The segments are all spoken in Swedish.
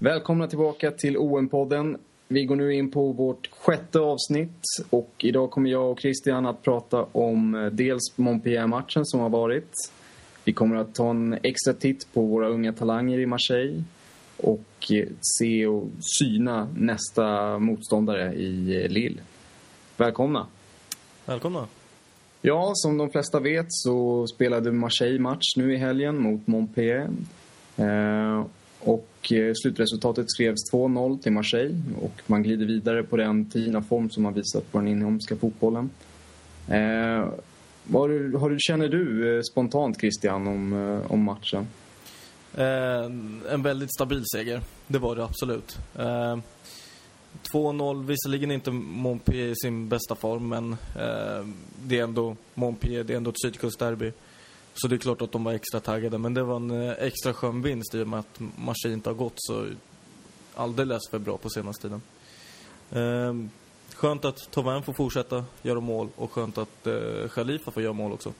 Välkomna tillbaka till OM-podden. Vi går nu in på vårt sjätte avsnitt och idag kommer jag och Christian att prata om eh, dels Montpellier-matchen som har varit. Vi kommer att ta en extra titt på våra unga talanger i Marseille och eh, se och syna nästa motståndare i eh, Lille. Välkomna! Välkomna. Ja, som de flesta vet så spelade Marseille match nu i helgen mot Montpellier. Eh, och eh, slutresultatet skrevs 2-0 till Marseille och man glider vidare på den fina form som man visat på den inhemska fotbollen. Eh, vad har du, känner du spontant Christian om, om matchen? Eh, en väldigt stabil seger, det var det absolut. Eh, 2-0, visserligen inte Montpellier i sin bästa form, men eh, det är ändå Montpellier, det är ändå ett sydkustderby. Så det är klart att de var extra taggade, men det var en eh, extra skön vinst i och med att Marseille inte har gått så alldeles för bra på senaste tiden. Eh, skönt att Tauvin får fortsätta göra mål och skönt att eh, Khalifa får göra mål också.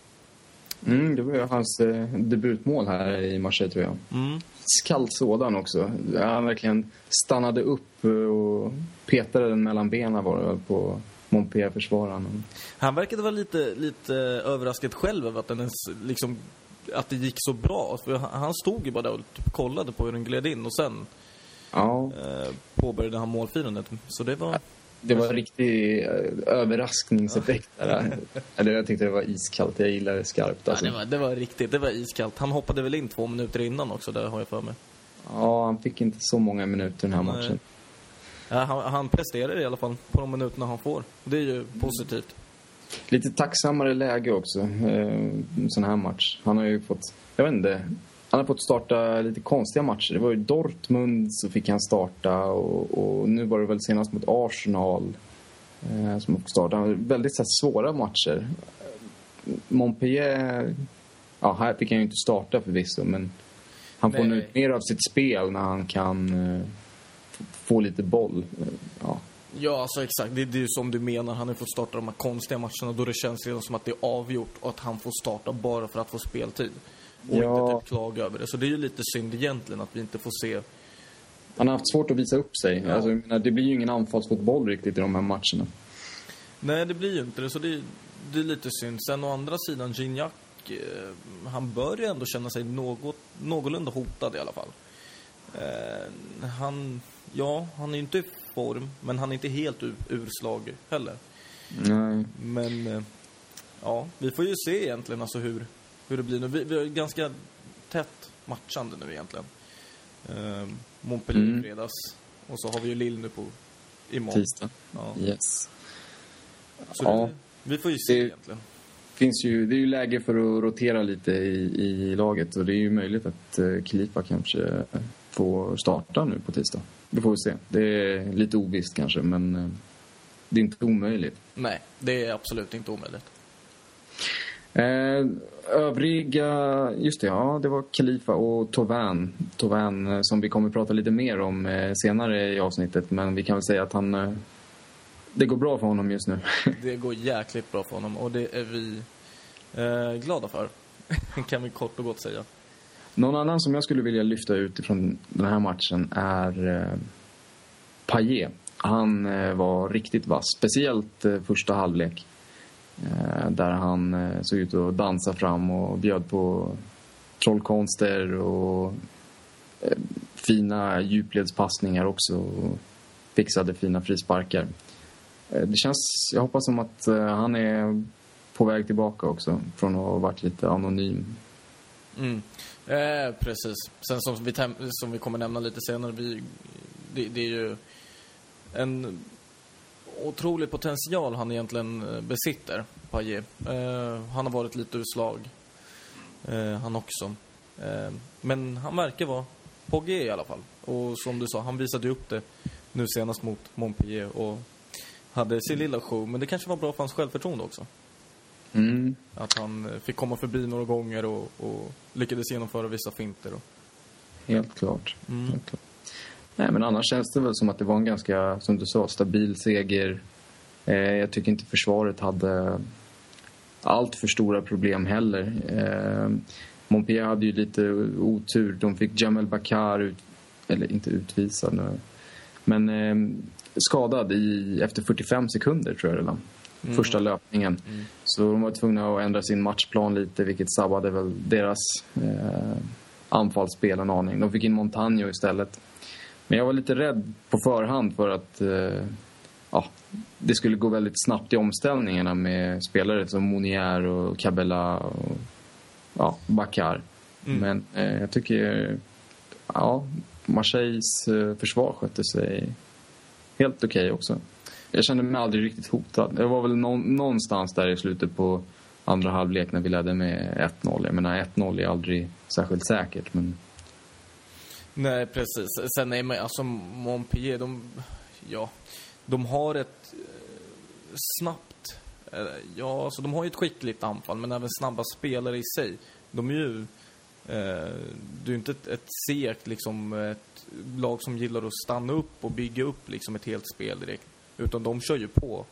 Mm, det var ju hans eh, debutmål här i Marseille tror jag. Mm. Skall sådan också. Han verkligen stannade upp eh, och petade den mellan benen var det på Montpellier-försvararen. Han verkade vara lite, lite överraskad själv över att, den ens, liksom, att det gick så bra. För han han stod ju bara där och typ kollade på hur den gled in och sen Ja, eh, påbörjade han målfirandet. Så det var... det var en riktig eh, överraskningseffekt där. Eller jag tyckte det var iskallt. Jag gillar det skarpt Ja, alltså. det, var, det var riktigt, det var iskallt. Han hoppade väl in två minuter innan också, det har jag för mig. Ja, han fick inte så många minuter den här Nej. matchen. Ja, han, han presterar i alla fall på de minuterna han får. Det är ju positivt. Lite tacksammare läge också, eh, en sån här match. Han har ju fått, jag vet inte, han har fått starta lite konstiga matcher. Det var ju Dortmund så fick han starta och, och nu var det väl senast mot Arsenal eh, som han fick starta. Väldigt så här, svåra matcher. Montpellier, ja här fick han ju inte starta förvisso men han får nu ut mer av sitt spel när han kan eh, få lite boll. Ja. Ja, alltså exakt. Det, det är ju som du menar. Han har fått starta de här konstiga matcherna då det känns redan som att det är avgjort och att han får starta bara för att få speltid. Och Ja. inte typ klaga över det. Så det är ju lite synd egentligen att vi inte får se Han har haft svårt att visa upp sig. Ja. Alltså, menar, det blir ju ingen anfallsfotboll riktigt i de här matcherna. Nej, det blir ju inte det. Så det, det är lite synd. Sen å andra sidan, Gignac, eh, han bör ju ändå känna sig något, någorlunda hotad i alla fall. Eh, han, ja, han är ju inte i form, men han är inte helt ur, urslag heller. Nej. Men, eh, ja, vi får ju se egentligen alltså hur, hur det blir nu. Vi, vi har ju ganska tätt matchande nu egentligen. Eh, Montpellier Mm. fredags. Och så har vi ju Lille nu på imorgon. Tisdag. Ja. Yes. Så Ja. det, vi får ju se Det- egentligen. Finns ju, det är ju läge för att rotera lite i, i laget och det är ju möjligt att eh, Kilipa kanske får starta nu på tisdag. Det får vi se. Det är lite ovisst kanske men eh, det är inte omöjligt. Nej, det är absolut inte omöjligt. Eh, övriga, just det, ja det var Khalifa och Tovan. Tovan eh, som vi kommer prata lite mer om eh, senare i avsnittet men vi kan väl säga att han, eh, det går bra för honom just nu. Det går jäkligt bra för honom och det är vi glada för. kan vi kort och gott säga. Någon annan som jag skulle vilja lyfta ut ifrån den här matchen är eh, Payet. Han var riktigt vass, speciellt första halvlek. Eh, där han eh, såg ut att dansa fram och bjöd på trollkonster och eh, fina djupledspassningar också. Och fixade fina frisparkar. Eh, det känns, jag hoppas som att eh, han är på väg tillbaka också från att ha varit lite anonym Mm. Eh, precis. Sen som vi, som vi kommer nämna lite senare, vi, det, det är ju en otrolig potential han egentligen eh, besitter, Payet. Eh, han har varit lite ur slag, eh, han också. Men han verkar vara på G i alla fall. Och som du sa, han visade upp det nu senast mot Montpellier och hade sin lilla show. Men det kanske var bra för hans självförtroende också. Mm. Att han fick komma förbi några gånger och, och lyckades genomföra vissa finter. Och, Helt klart. Mm. Helt klart. Nej, men annars känns det väl som att det var en ganska, som du sa, stabil seger. Eh, jag tycker inte försvaret hade allt för stora problem heller. Eh, Montpellier hade ju lite otur. De fick Jamel Bakar, ut, eller inte utvisad nu, men eh, skadad i, efter 45 sekunder tror jag redan. Första löpningen. Så de var tvungna att ändra sin matchplan lite vilket sabbade väl deras eh, anfallsspel en aning. De fick in Montagno istället. Men jag var lite rädd på förhand för att eh, ja, det skulle gå väldigt snabbt i omställningarna med spelare som Monier och Cabella och ja, Bakar. Men eh, jag tycker ja, Marseilles eh, försvar skötte sig helt okej också. Jag kände mig aldrig riktigt hotad. Det var väl nå- någonstans där i slutet på andra halvlek när vi ledde med 1-0. Jag menar 1-0 är aldrig särskilt säkert men Nej, precis. Sen är man, alltså Montpellier, de, ja, de har ett eh, snabbt, eh, ja, alltså de har ju ett skickligt anfall, men även snabba spelare i sig. De är ju, eh, det är ju inte ett, ett segt, liksom, ett lag som gillar att stanna upp och bygga upp liksom ett helt spel direkt. Utan de kör ju på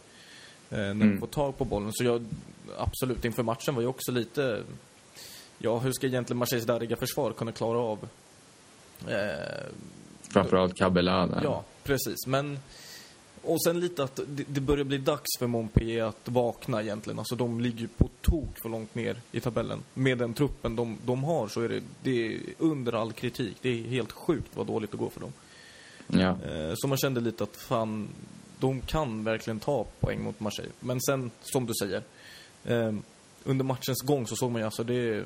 eh, när de får tag på bollen. Så jag, absolut, inför matchen var jag också lite, ja, hur ska egentligen Marseilles darriga försvar kunna klara av Eh, framförallt Cabella där. ja, precis. Men... Och sen lite att det, det börjar bli dags för Montpellier att vakna egentligen. Alltså de ligger ju på tok för långt ner i tabellen. Med den truppen de, de har så är det, det är under all kritik. Det är helt sjukt vad dåligt det går för dem. Ja. Eh, så man kände lite att fan, de kan verkligen ta poäng mot Marseille. Men sen, som du säger, eh, under matchens gång så såg man ju alltså det...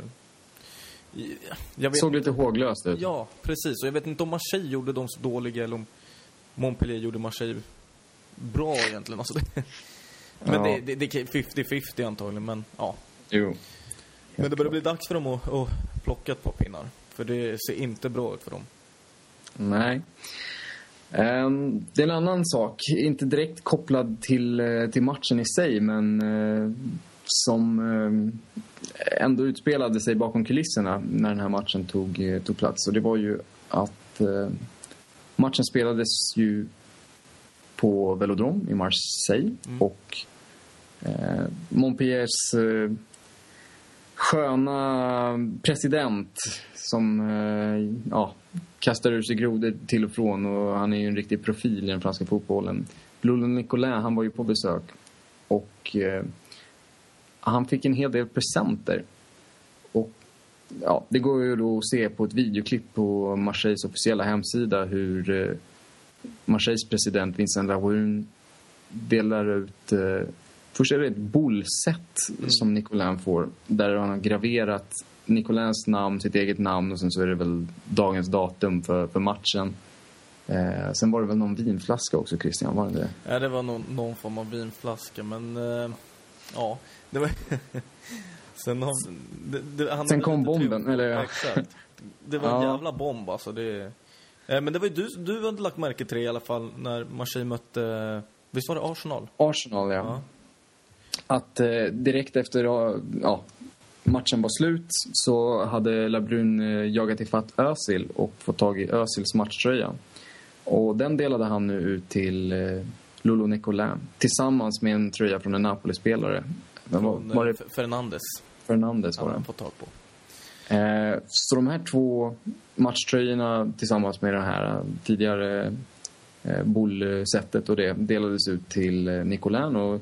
Vet Såg lite håglöst ut. Ja, precis. Och jag vet inte om Marseille gjorde dem så dåliga eller om Montpellier gjorde Marseille bra egentligen. Alltså det, men Ja. det, det, det är 50-50 antagligen, men ja. Jo. Men det börjar bli dags för dem att, att plocka ett par pinnar. För det ser inte bra ut för dem. Nej. Ehm, det är en annan sak, inte direkt kopplad till, eh, till matchen i sig men eh, som eh, ändå utspelade sig bakom kulisserna när den här matchen tog, eh, tog plats. Och det var ju att eh, matchen spelades ju på Velodrom i Marseille och eh, Montpelliers sköna president som ja, kastar ur sig grodor till och från och han är ju en riktig profil i den franska fotbollen. Lolo Nicolin, han var ju på besök och han fick en hel del presenter. Och ja, det går ju då att se på ett videoklipp på Marseilles officiella hemsida hur eh, Marseilles president Vincent Labrune delar ut eh, Först är det ett bollset som Nicolin får där han har graverat Nicolins namn, sitt eget namn och sen så är det väl dagens datum för, för matchen. Eh, sen var det väl någon vinflaska också Christian, var det det? Ja, det var någon, någon form av vinflaska, men eh, ja, det var... sen har, det, det, han Sen kom bomben, tur. eller- Exakt. Det var en Ja. jävla bomb alltså. Det, eh, men det var ju du, du hade lagt märke till det i alla fall när Marseille mötte, visst var det Arsenal? Arsenal, ja. Ja. Att eh, direkt efter ja, matchen var slut så hade Labrun eh, jagat ifatt Özil och fått tag i Özils matchtröja. Och den delade han nu ut till eh, Lolo Nicolin tillsammans med en tröja från en Napoli-spelare. Var, Från, var eh, det Fernandes. Fernandes var fått tag på. Eh, så de här två matchtröjorna tillsammans med det här tidigare eh, bollsättet och det delades ut till eh, Nicolin. Och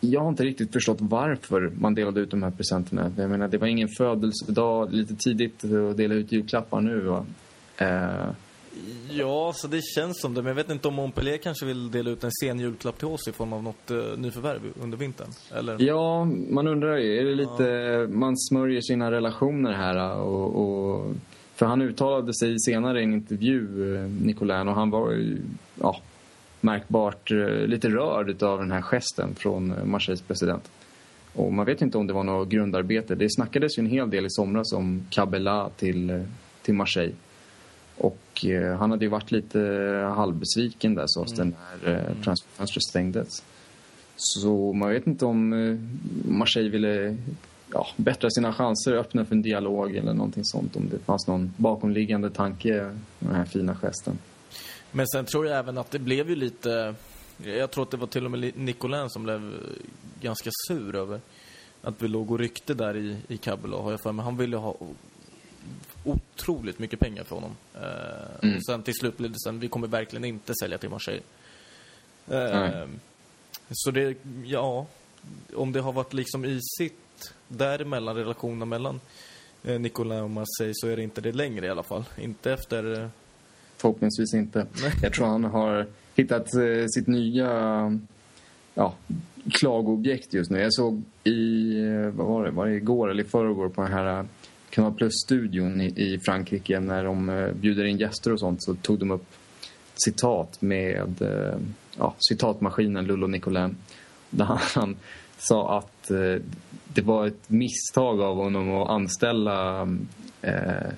jag har inte riktigt förstått varför man delade ut de här presenterna. Jag menar, det var ingen födelsedag, lite tidigt att dela ut julklappar nu. Va? Eh, Ja, så det känns som det. Men jag vet inte om Montpellier kanske vill dela ut en sen julklapp till oss i form av något uh, nyförvärv under vintern? Eller? Ja, man undrar ju. Är det lite... Man smörjer sina relationer här och... och för han uttalade sig senare i en intervju, eh, Nicolin, och han var ju ja, märkbart eh, lite rörd av den här gesten från eh, Marseilles president. Och man vet inte om det var något grundarbete. Det snackades ju en hel del i somras om Cabella till, eh, till Marseille. Och eh, han hade ju varit lite halvbesviken där sades det när eh, transferfönstret stängdes. Så man vet inte om eh, Marseille ville ja, bättra sina chanser, öppna för en dialog eller någonting sånt om det fanns någon bakomliggande tanke med den här fina gesten. Men sen tror jag även att det blev ju lite... Jag tror att det var till och med Nicolin som blev ganska sur över att vi låg och ryckte där i, i Kabul har jag för mig. Han ville ha otroligt mycket pengar för honom. Eh, Mm. Och sen till slut blev det sen, vi kommer verkligen inte sälja till Marseille. Nej. så det, ja, om det har varit liksom isigt däremellan, relationerna mellan eh, Nicolin och Marseille så är det inte det längre i alla fall. Inte efter... Förhoppningsvis inte. Jag tror han har hittat sitt nya ja, klagoobjekt just nu. Jag såg i, vad var det, var det igår eller i förrgår på den här Kanal Plus-studion i, i Frankrike när de eh, bjuder in gäster och sånt så tog de upp citat med eh, ja, citatmaskinen Lullo Nicolin. Där han, han sa att eh, det var ett misstag av honom att anställa eh,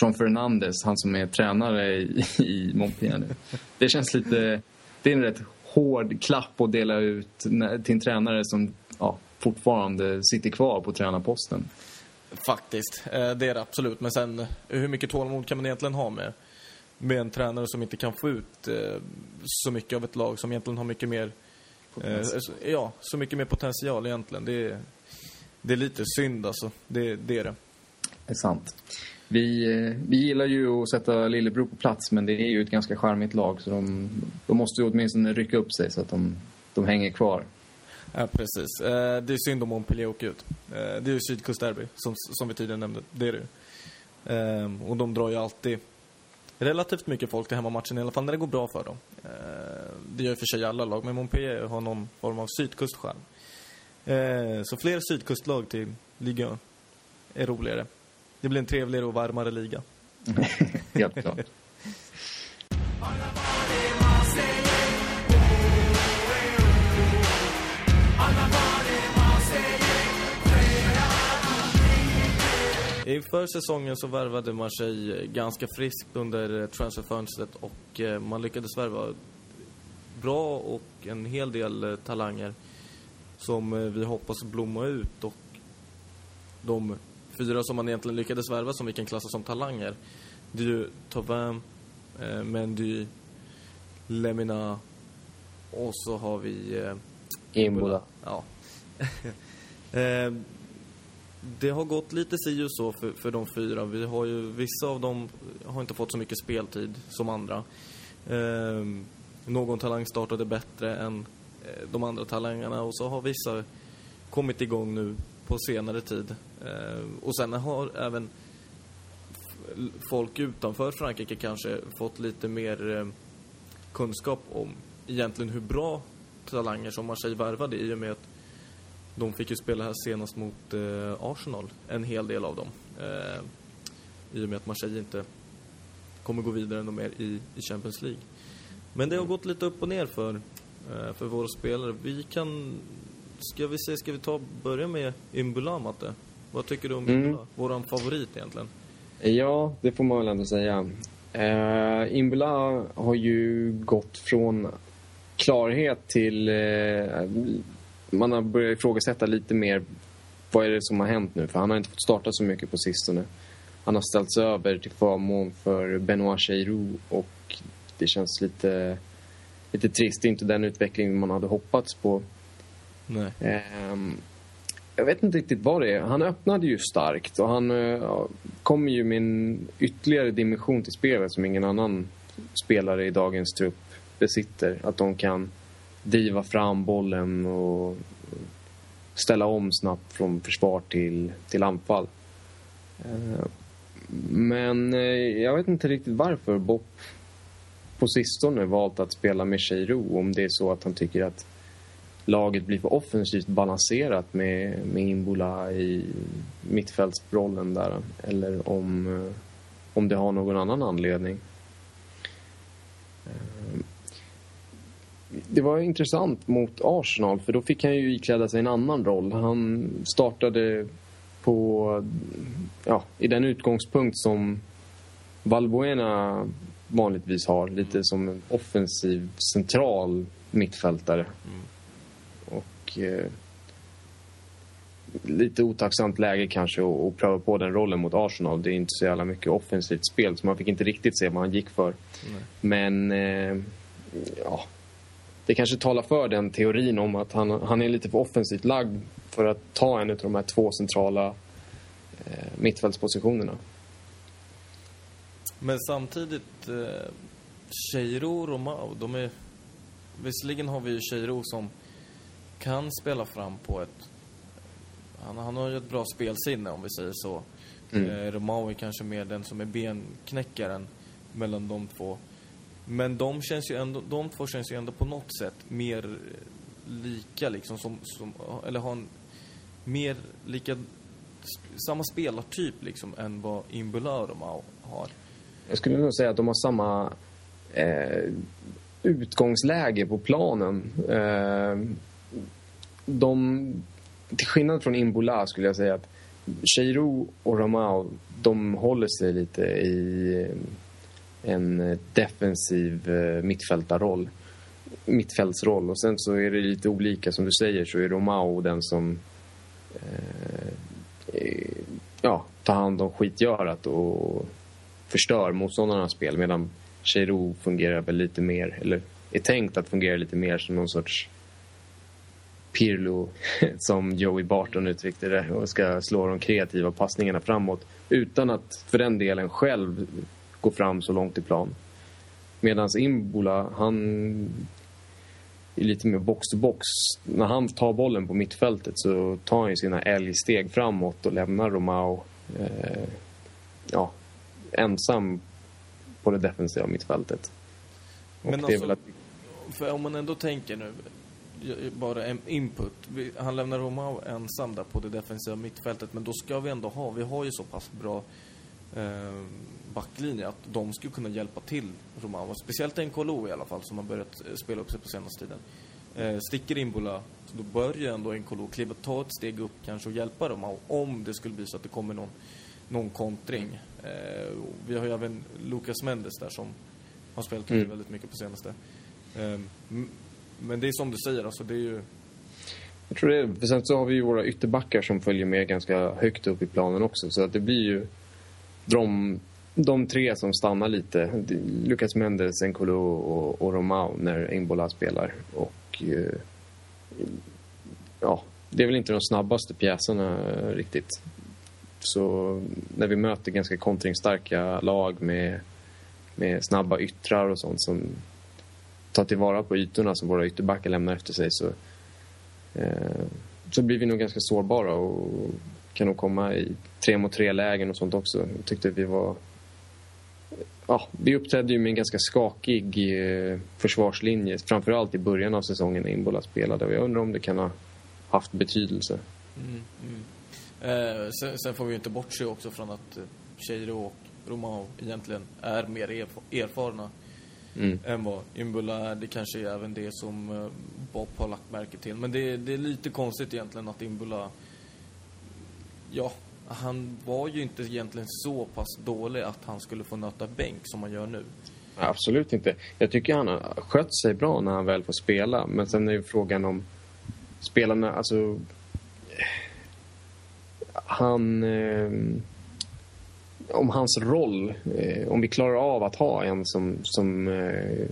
Jean Fernandes, han som är tränare i, i Montpellier nu. Det känns lite... Det är en rätt hård klapp att dela ut när- till en tränare som ja, fortfarande sitter kvar på tränarposten. Faktiskt, eh, det är det absolut. Men sen, hur mycket tålamod kan man egentligen ha med, med en tränare som inte kan få ut eh, så mycket av ett lag som egentligen har mycket mer... Eh, så- ja, så mycket mer potential egentligen. Det är, det är lite synd alltså. Det, det är det. Det är sant. Vi, vi gillar ju att sätta Lillebro på plats men det är ju ett ganska charmigt lag så de, de måste ju åtminstone rycka upp sig så att de, de hänger kvar. Ja, precis. Eh, det är synd om Montpellier åker ut. Eh, det är ju sydkustderby, som, som vi tidigare nämnde. Det är det ju. Eh, och de drar ju alltid relativt mycket folk till hemmamatchen, i alla fall när det går bra för dem. Eh, det gör i och för sig alla lag, men Montpellier har någon form av sydkustskärm. Eh, så fler sydkustlag till ligan är roligare. Det blir en trevligare och varmare liga. Helt klart. Inför säsongen så värvade Marseille ganska friskt under eh, transferfönstret och eh, man lyckades värva bra och en hel del eh, talanger som vi hoppas blomma ut och de fyra som man egentligen lyckades värva som vi kan klassa som talanger det är ju Tauvin, eh, Mendy, Lemina och så har vi eh, Imbola. Ja. eh, det har gått lite si och så för, för de fyra. Vi har ju, vissa av dem har inte fått så mycket speltid som andra. Eh, någon talang startade bättre än eh, de andra talangerna och så har vissa kommit igång nu på senare tid. Eh, och sen har även folk utanför Frankrike kanske fått lite mer eh, kunskap om egentligen hur bra talanger som Marseille värvade i och med att de fick ju spela här senast mot eh, Arsenal, en hel del av dem. Eh, I och med att Marseille inte kommer gå vidare ännu mer i, i Champions League. Men det har gått lite upp och ner för, eh, för våra spelare. Vi kan, ska vi se, ska vi ta, börja med Imbula, Matte? Vad tycker du om Mm. Imbula? Våran favorit egentligen. Ja, det får man väl ändå säga. Uh, Imbula har ju gått från klarhet till... eh, man har börjat ifrågasätta lite mer vad är det som har hänt nu. För han har inte fått starta så mycket på sistone. Han har ställts över till förmån för Benoit Cheirou och det känns lite, lite trist. Det är inte den utveckling man hade hoppats på. Nej. Ehm, jag vet inte riktigt vad det är. Han öppnade ju starkt och han uh, kommer ju med en ytterligare dimension till spelet som ingen annan spelare i dagens trupp besitter. Att de kan driva fram bollen och ställa om snabbt från försvar till, till anfall. Eh, men eh, jag vet inte riktigt varför Bopp på sistone valt att spela med Cheiro. Om det är så att han tycker att laget blir för offensivt balanserat med, med Imbola i mittfältsrollen där. Eller om, eh, om det har någon annan anledning. Det var intressant mot Arsenal för då fick han ju ikläda sig en annan roll. Han startade på, ja, i den utgångspunkt som Valbuena vanligtvis har. Lite som en offensiv central mittfältare. Och eh, lite otacksamt läge kanske att pröva på den rollen mot Arsenal. Det är inte så jävla mycket offensivt spel så man fick inte riktigt se vad han gick för. Men eh, ja, det kanske talar för den teorin om att han, han är lite för offensivt lagd för att ta en av de här två centrala eh, mittfältspositionerna. Men samtidigt, eh, Cheiro och Romao, de är... Visserligen har vi ju Cheiro som kan spela fram på ett... Han, han har ju ett bra spelsinne om vi säger så. Mm. Eh, Romao är kanske mer den som är benknäckaren mellan de två. Men de känns ju ändå, de två känns ju ändå på något sätt mer eh, lika liksom som, som eller har en mer lika samma spelartyp liksom än vad Imbula och Romao har. Jag skulle nog säga att de har samma eh, utgångsläge på planen. Eh, de, till skillnad från Imbola skulle jag säga att Cheiro och Ramao, de håller sig lite i en eh, defensiv eh, mittfältarroll. Mittfältsroll. Och sen så är det lite olika. Som du säger så är Romao den som eh, eh, ja, tar hand om skitgörat och förstör motståndarnas spel medan Cheiro fungerar väl lite mer, eller är tänkt att fungera lite mer som någon sorts Pirlo, som Joey Barton uttryckte det, och ska slå de kreativa passningarna framåt utan att för den delen själv gå fram så långt i plan. Medan Imbola, han är lite mer box-to-box. När han tar bollen på mittfältet så tar han sina älgsteg framåt och lämnar Romao eh, ja, ensam på det defensiva mittfältet. Och Men alltså- att, För om man ändå tänker nu, bara en input. Han lämnar Romao ensam där på det defensiva mittfältet, men då ska vi ändå ha, vi har ju så pass bra eh, backlinje att de skulle kunna hjälpa till Romao. Speciellt Nkolo i alla fall, som har börjat eh, spela upp sig på senaste tiden. Eh, sticker Imbola, då bör ju ändå Nkolo kliva, ta ett steg upp kanske och hjälpa Romao om det skulle bli så att det kommer någon, någon kontring. Eh, vi har ju även Lucas Mendes där som har spelat Mm. väldigt mycket på senaste. M- Men det är som du säger, alltså det är ju... jag tror det för sen så har vi ju våra ytterbackar som följer med ganska högt upp i planen också. Så att det blir ju de, de tre som stannar lite. Lucas Mendes, Nkolo och, och Romao när Imbola spelar. Och eh, ja, det är väl inte de snabbaste pjäserna eh, riktigt. Så när vi möter ganska kontringsstarka lag med, med snabba yttrar och sånt som tar tillvara på ytorna som våra ytterbackar lämnar efter sig så, eh, så blir vi nog ganska sårbara och kan nog komma i tre mot tre lägen och sånt också. Jag tyckte vi var... Ja, vi uppträdde ju med en ganska skakig eh, försvarslinje, framförallt i början av säsongen när Imbola spelade. Och jag undrar om det kan ha haft betydelse. Eh, sen, sen får vi ju inte bortse också från att eh, Cheiro och Romao egentligen är mer erf- erfarna Mm. än vad Imbula är. Det kanske är även det som eh, Bob har lagt märke till. Men det, det är lite konstigt egentligen att Imbula... Ja, han var ju inte egentligen så pass dålig att han skulle få nöta bänk som han gör nu. Absolut inte. Jag tycker han har skött sig bra när han väl får spela. Men sen är ju frågan om spelarna, alltså... Han... Eh, om hans roll, eh, om vi klarar av att ha en som, som eh,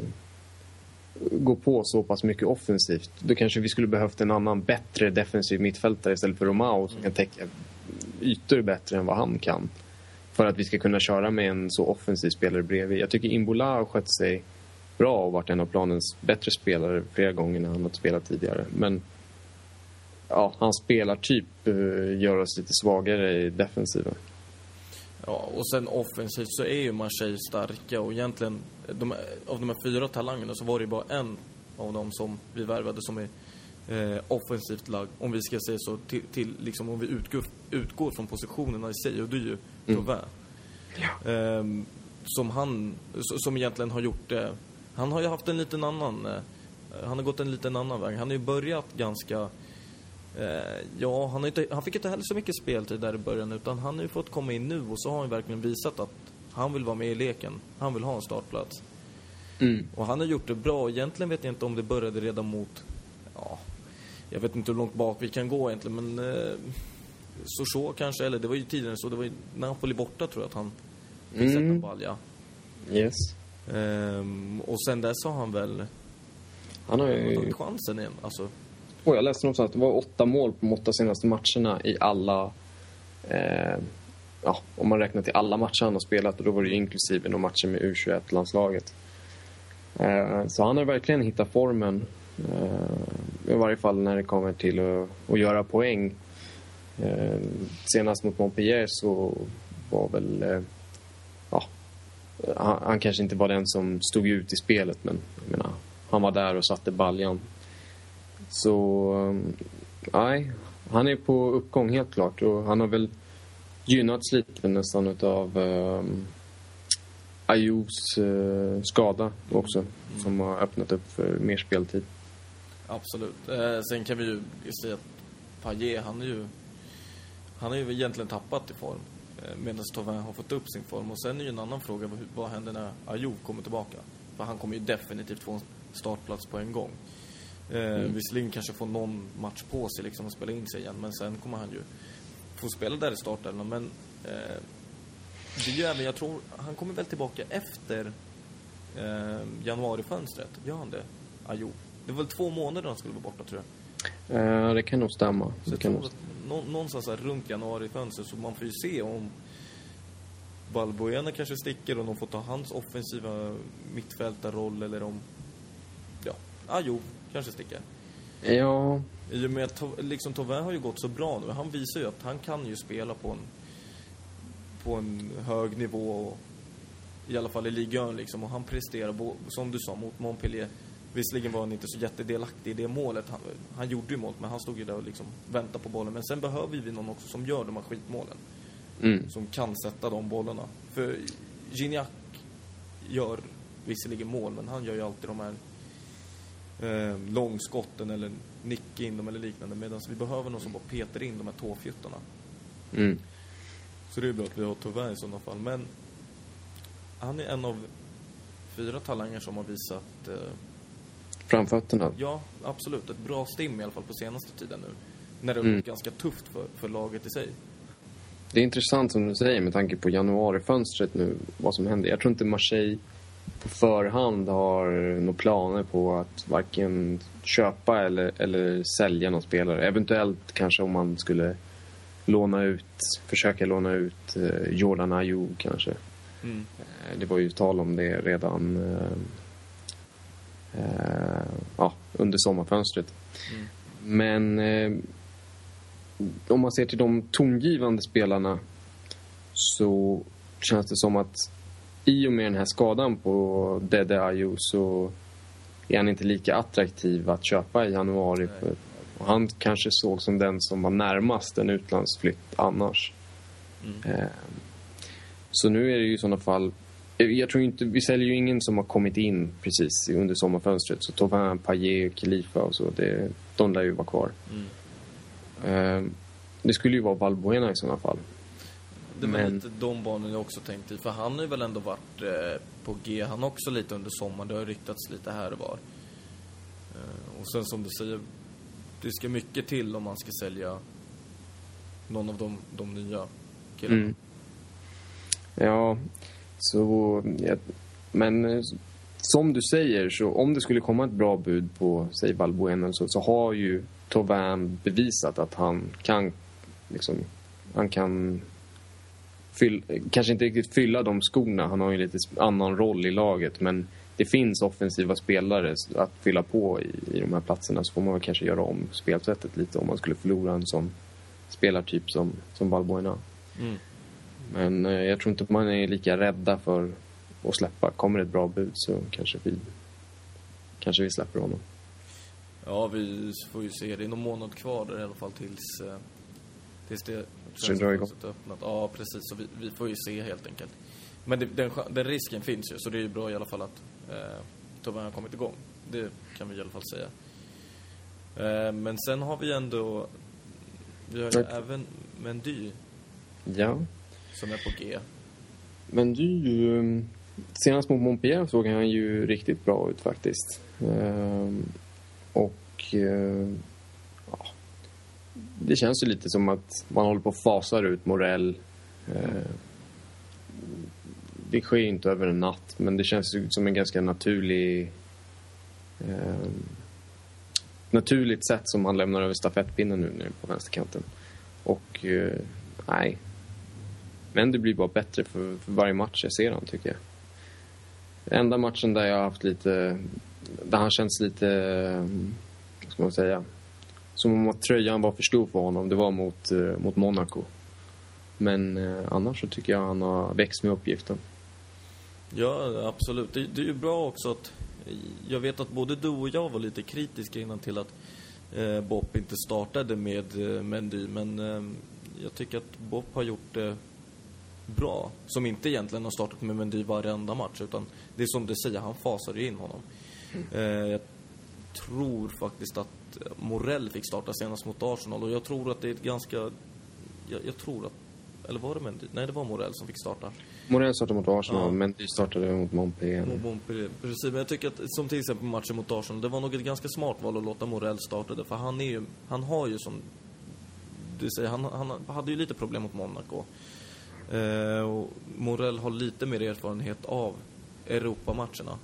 går på så pass mycket offensivt, då kanske vi skulle behövt en annan bättre defensiv mittfältare istället för Romao som kan täcka ytor bättre än vad han kan. För att vi ska kunna köra med en så offensiv spelare bredvid. Jag tycker Imbola har skött sig bra och varit en av planens bättre spelare flera gånger när han har spelat tidigare. Men ja, hans spelartyp eh, gör oss lite svagare i defensiven. Ja, och sen offensivt så är ju Marseille starka och egentligen de, av de här fyra talangerna så var det ju bara en av dem som vi värvade som är eh, offensivt lagd, om vi ska säga så, till, till liksom om vi utgår, utgår från positionerna i sig och det är ju Provin. Ehm, som han, som egentligen har gjort det, han har ju haft en liten annan, eh, han har gått en liten annan väg. Han har ju börjat ganska Eh, ja, han, har inte, han fick inte heller så mycket speltid där i början utan han har ju fått komma in nu och så har han verkligen visat att han vill vara med i leken. Han vill ha en startplats. Och han har gjort det bra. Egentligen vet jag inte om det började redan mot... Ja, Jag vet inte hur långt bak vi kan gå egentligen, men eh, Sochaux kanske, eller det var ju tidigare så, det var ju Napoli borta tror jag att han fick sätta Mm. en balja. Yes. Ehm, och sen dess har han väl Han har ju... tagit chansen igen. Alltså, Och jag läste någonstans att det var åtta mål på de åtta senaste matcherna i alla... Eh, ja, om man räknar till alla matcher han har spelat och då var det ju inklusive några matcher med U21-landslaget. Eh, så han har verkligen hittat formen. Eh, I varje fall när det kommer till att, att göra poäng. Eh, senast mot Montpellier så var väl... Eh, ja, han, han kanske inte var den som stod ut i spelet men jag menar, han var där och satte baljan. Så, nej. Han är på uppgång helt klart och han har väl gynnats lite nästan utav um, Ayous uh, skada också. Som har öppnat upp för mer speltid absolut. Eh, sen kan vi ju säga att Payet, han är ju... Han har ju egentligen tappat i form. Eh, Medan Thauvin har fått upp sin form. Och sen är ju en annan fråga, vad, vad händer när Ayew kommer tillbaka? För han kommer ju definitivt få en startplats på en gång. Eh, Mm. Visserligen kanske få någon match på sig liksom att spela in sig igen, men sen kommer han ju få spela där i startelvan. Men eh, det är ju även, jag tror, han kommer väl tillbaka efter eh, januarifönstret? Gör han det? Ayew. Det var väl två månader han skulle vara borta tror jag. Uh, det kan nog stämma. Så Det kan nog... nå, någonstans här runt januarifönstret så man får ju se om Valbuena kanske sticker och de får ta hans offensiva mittfältarroll eller om... Ja, Ajo kanske sticker. Ja, I och med att liksom, Thauvin har ju gått så bra nu. Han visar ju att han kan ju spela på en, på en hög nivå. Och, I alla fall i ligan liksom. Och han presterar, som du sa, mot Montpellier. Visserligen var han inte så jättedelaktig i det målet. Han, han gjorde ju mål, men han stod ju där och liksom väntade på bollen. Men sen behöver vi någon också som gör de här skitmålen. mm. Som kan sätta de bollarna. För Gignac gör visserligen mål, men han gör ju alltid de här eh, långskotten eller nick in dem eller liknande. Medan vi behöver någon som bara petar in de här tåfjuttarna. Mm. Så det är bra att vi har Thauvin i sådana fall. Men han är en av fyra talanger som har visat, eh, Framfötterna. ja absolut, ett bra stim i alla fall på senaste tiden nu. När det har Mm. ganska tufft för, för laget i sig. Det är intressant som du säger med tanke på januarifönstret nu, vad som händer. Jag tror inte Marseille på förhand har några planer på att varken köpa eller, eller sälja någon spelare. Eventuellt kanske om man skulle låna ut, försöka låna ut eh, Jordan Ayew kanske. Mm. Eh, Det var ju tal om det redan eh, ja, under sommarfönstret. Mm. Men eh, om man ser till de tongivande spelarna så känns det som att i och med den här skadan på Dede Ayew så är han inte lika attraktiv att köpa i januari. Nej. Och han kanske såg som den som var närmast en utlandsflytt annars. Mm. Eh, så nu är det ju i sådana fall... Jag tror inte, vi säljer ju ingen som har kommit in precis under sommarfönstret. Så Thauvin, Payet, Khalifa och så, det, de lär ju vara kvar. Mm. Eh, det skulle ju vara Valbuena i sådana fall. Det var Men- lite de barnen jag också tänkte i. För han har ju väl ändå varit eh, på G, han också lite under sommaren. Det har ryktats lite här och var. Eh, och sen som du säger, det ska mycket till om man ska sälja någon av de, de nya killarna. Mm. Ja, så... Ja, men eh, som du säger, så om det skulle komma ett bra bud på, säg Valbuena, så, så har ju Tovan bevisat att han kan liksom... Han kan fyll, kanske inte riktigt fylla de skorna. Han har ju lite annan roll i laget, men det finns offensiva spelare att fylla på i, i de här platserna. Så får man väl kanske göra om spelsättet lite om man skulle förlora en sån spelartyp som, som Valbuena. Mm. Men eh, jag tror inte man är lika rädda för att släppa. Kommer det ett bra bud så kanske vi, kanske vi släpper honom. Ja, vi får ju se. Det är någon månad kvar där i alla fall tills, eh, tills det igång. fönstret öppnat. Ja, precis. Så vi, vi får ju se helt enkelt. Men det, den, den risken finns ju, så det är ju bra i alla fall att eh, Thauvin har kommit igång. Det kan vi i alla fall säga. Eh, men sen har vi ändå... Vi har ju Tack. även Mendy Ja, som är på G. men du... Ehm, senast mot Montpellier såg han ju riktigt bra ut faktiskt. Ehm, och ehm, ja, det känns ju lite som att man håller på att fasar ut Morell. Det sker ju inte över en natt, men det känns ju som en ganska naturlig... Naturligt sätt som han lämnar över stafettpinnen nu nere på vänsterkanten. Och eh, nej. Men det blir bara bättre för, för varje match jag ser honom. tycker jag. Enda matchen där jag har haft lite... Där han känns lite... Vad ska man säga? Som om att tröjan var för stor för honom. Det var mot, eh, mot Monaco. Men eh, annars så tycker jag han har växt med uppgiften. Ja, absolut. Det, det är ju bra också att... Jag vet att både du och jag var lite kritiska innan till att eh, Bopp inte startade med eh, Mendy, men eh, jag tycker att Bopp har gjort det bra. Som inte egentligen har startat med Mendy varenda match, utan det är som du säger, han fasar ju in honom. Eh, jag tror faktiskt att Morell fick starta senast mot Arsenal och jag tror att det är ett ganska... Jag, jag tror att... Eller var det Mendy? Nej, det var Morell som fick starta. Morell startade mot Arsenal, Ja. men de startade mot Montpellier. Mot Montpellier. Precis, men jag tycker att som till exempel matchen mot Arsenal, det var nog ett ganska smart val att låta Morell starta det. För han är ju, han har ju som du säger, han, han hade ju lite problem mot Monaco. Eh, och Morell har lite mer erfarenhet av Europamatcherna.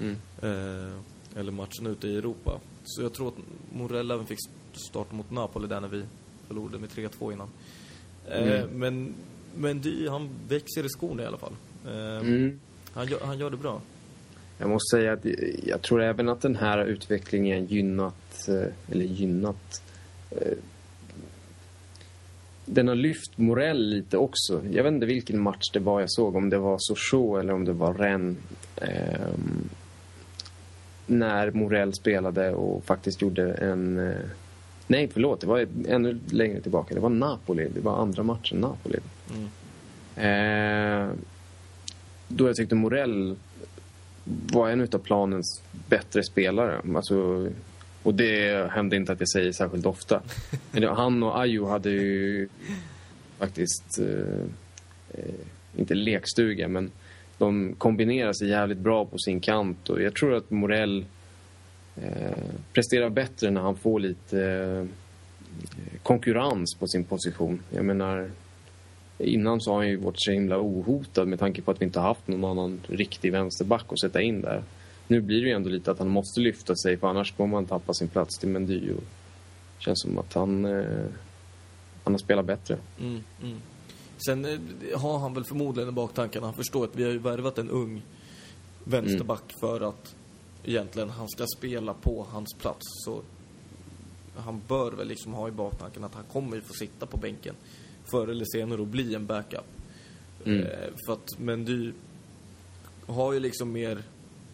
Mm. Eh, eller matchen ute i Europa. Så jag tror att Morell även fick starta mot Napoli där när vi förlorade med 3-2 innan. Eh, Mm. Men, men Dy, han växer i skorna i alla fall. Eh, Mm. han, gör, han gör det bra. Jag måste säga att jag tror även att den här utvecklingen gynnat, eh, eller gynnat, eh, den har lyft Morell lite också. Jag vet inte vilken match det var jag såg, om det var Sochaux eller om det var Rennes. ehm, när Morell spelade och faktiskt gjorde en... eh, nej, förlåt, det var ännu längre tillbaka. Det var Napoli, det var andra matchen Napoli. Mm. Eh, då jag tyckte Morell var en av planens bättre spelare. Alltså, och det hände inte att jag säger särskilt ofta. Men han och Ayo hade ju faktiskt, eh, eh, inte lekstuga, men de kombinerar sig jävligt bra på sin kant. Och jag tror att Morell eh, presterar bättre när han får lite eh, konkurrens på sin position. Jag menar, Innan så har han ju varit så himla ohotad med tanke på att vi inte har haft någon annan riktig vänsterback att sätta in där. Nu blir det ju ändå lite att han måste lyfta sig för annars kommer han tappa sin plats till Mendy. Och känns som att han, eh, han har spelat bättre. Mm, mm. Sen eh, har han väl förmodligen i baktanken, han förstår att vi har ju värvat en ung vänsterback för att egentligen han ska spela på hans plats. Så han bör väl liksom ha i baktanken att han kommer ju få sitta på bänken förr eller senare och bli en backup. Mm. Eh, för att Mendy har ju liksom mer,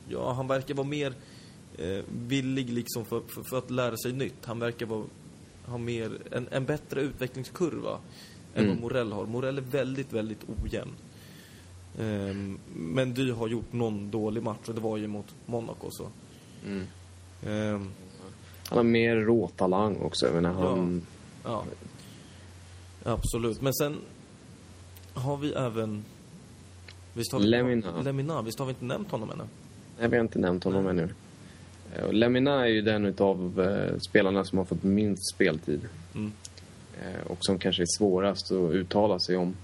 ja han verkar vara mer eh, villig liksom för, för, för att lära sig nytt. Han verkar vara, ha mer, en, en bättre utvecklingskurva än Mm. vad Morell har. Morell är väldigt, väldigt ojämn. Ehm, men du har gjort någon dålig match och det var ju mot Monaco så. Ehm, Han har mer råtalang också. Jag menar, han, ja. Absolut. Men sen har vi även... Visst har vi, Lemina. Lemina. Visst har vi inte nämnt honom ännu? Nej, vi har inte nämnt honom ännu. Eh, Lemina är ju den av eh, spelarna som har fått minst speltid. Mm. Eh, och som kanske är svårast att uttala sig om.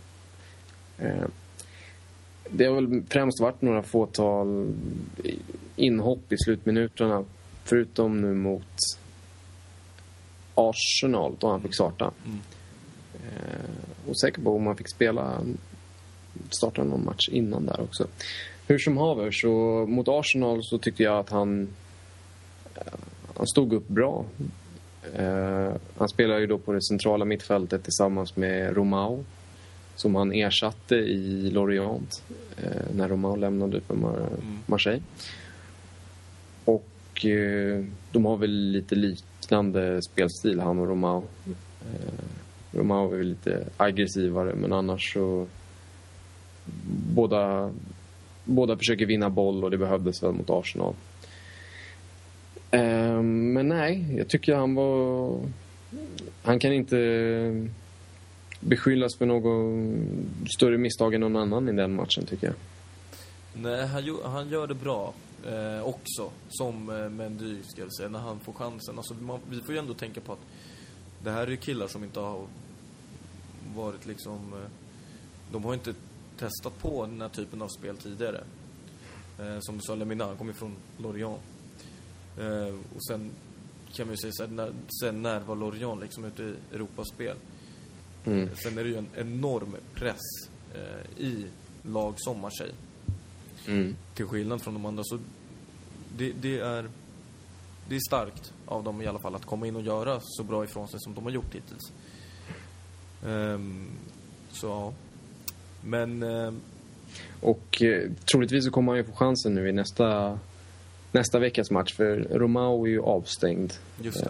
Det har väl främst varit några fåtal inhopp i slutminuterna. Förutom nu mot Arsenal, då han fick starta. Mm. Osäker på om han fick spela starta någon match innan där också. Hur som haver, så mot Arsenal så tyckte jag att han, eh, han stod upp bra. Eh, han spelar ju då på det centrala mittfältet tillsammans med Romao som han ersatte i Lorient eh, när Romao lämnade för Mar- Marseille. Och eh, de har väl lite liknande spelstil, han och Romao. Romao är väl lite aggressivare, men annars så... Båda, båda försöker vinna boll och det behövdes väl mot Arsenal. Ehm, men nej, jag tycker han var... Han kan inte beskyllas för något större misstag än någon annan i den matchen, tycker jag. Nej, han, gör- han gör det bra eh, också, som eh, Mendy, ska jag säga, när han får chansen. Alltså, man, vi får ju ändå tänka på att det här är ju killar som inte har varit liksom... eh, De har inte testat på den här typen av spel tidigare. Eh, som du sa, Lemina, kommer från Lorient. Eh, och sen kan man ju säga så här, när, sen när var Lorient liksom ute i Europaspel? Mm. Sen är det ju en enorm press eh, i lag som Marseille. Mm. Till skillnad från de andra så det, det är det är starkt av dem i alla fall att komma in och göra så bra ifrån sig som de har gjort hittills. Ehm, så ja. Men ehm, Och eh, troligtvis så kommer han ju få chansen nu i nästa, nästa veckas match för Romao är ju avstängd. just. Eh,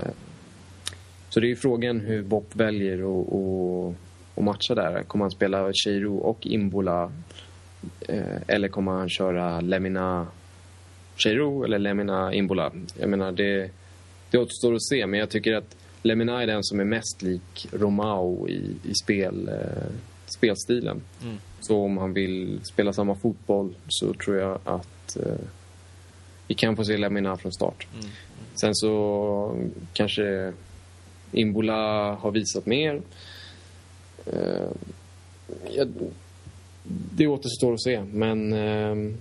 Så det är ju frågan hur Bopp väljer att- att att matcha där. Kommer han spela Cheiro och Imbola? Eh, Eller kommer han köra Lemina Cheiro eller Lemina Imbola? Jag menar, det, det återstår att se. Men jag tycker att Lemina är den som är mest lik Romao i, i spel, eh, spelstilen. Mm. Så om han vill spela samma fotboll så tror jag att eh, vi kan få se Lemina från start. Mm. Sen så kanske Imbola har visat mer. Eh, ja, det återstår att se, men eh,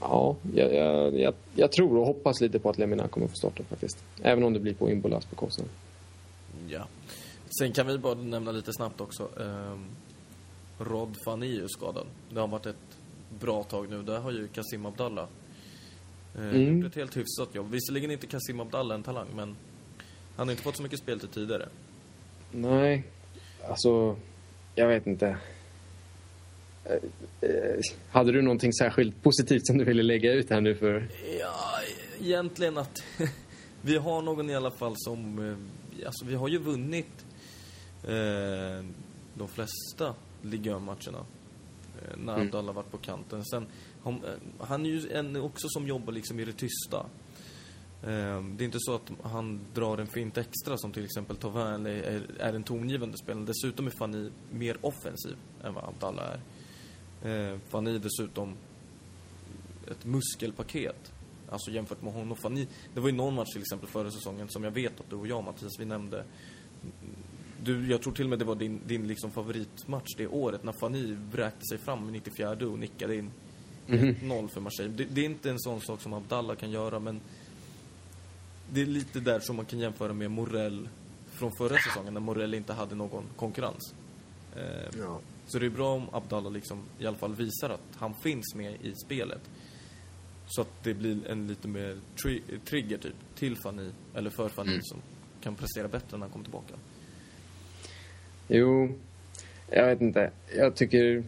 ja, jag, jag, jag, jag tror och hoppas lite på att Lemina kommer få starta faktiskt. Även om det blir på Imbolas bekostnad. Ja. Sen kan vi bara nämna lite snabbt också. Um, Rod Fanny är ju skadad. Det har varit ett bra tag nu. Där har ju Kasim Abdallah eh, Mm. gjort ett helt hyfsat jobb. Visserligen inte Kasim Abdallah en talang, men han har inte fått så mycket speltid tidigare. Nej, alltså, jag vet inte. Eh, eh, Hade du någonting särskilt positivt som du ville lägga ut här nu för? Ja, egentligen att vi har någon i alla fall som... eh, Alltså, vi har ju vunnit eh, de flesta Ligue 1-matcherna. Eh, när Mm. Abdallah varit på kanten. Sen, han, eh, han är ju en också som jobbar liksom i det tysta. Eh, det är inte så att han drar en fint extra som till exempel Thauvin eller är, är en tongivande spelare. Dessutom är Fanny mer offensiv än vad Abdallah är. Eh, Fanny är dessutom ett muskelpaket. Alltså jämfört med honom. Fanny, det var ju någon match till exempel förra säsongen som jag vet att du och jag Mattias, vi nämnde. Du, jag tror till och med det var din, din liksom favoritmatch det året när Fanny vräkte sig fram i 94 och nickade in 1-0 för Marseille. Det, det är inte en sån sak som Abdallah kan göra men det är lite där som man kan jämföra med Morell från förra säsongen när Morell inte hade någon konkurrens. Eh, så det är bra om Abdallah liksom i alla fall visar att han finns med i spelet. Så att det blir en lite mer tri trigger typ till Fanny, eller för Fanny som kan prestera bättre när han kommer tillbaka. Jo, jag vet inte. Jag tycker...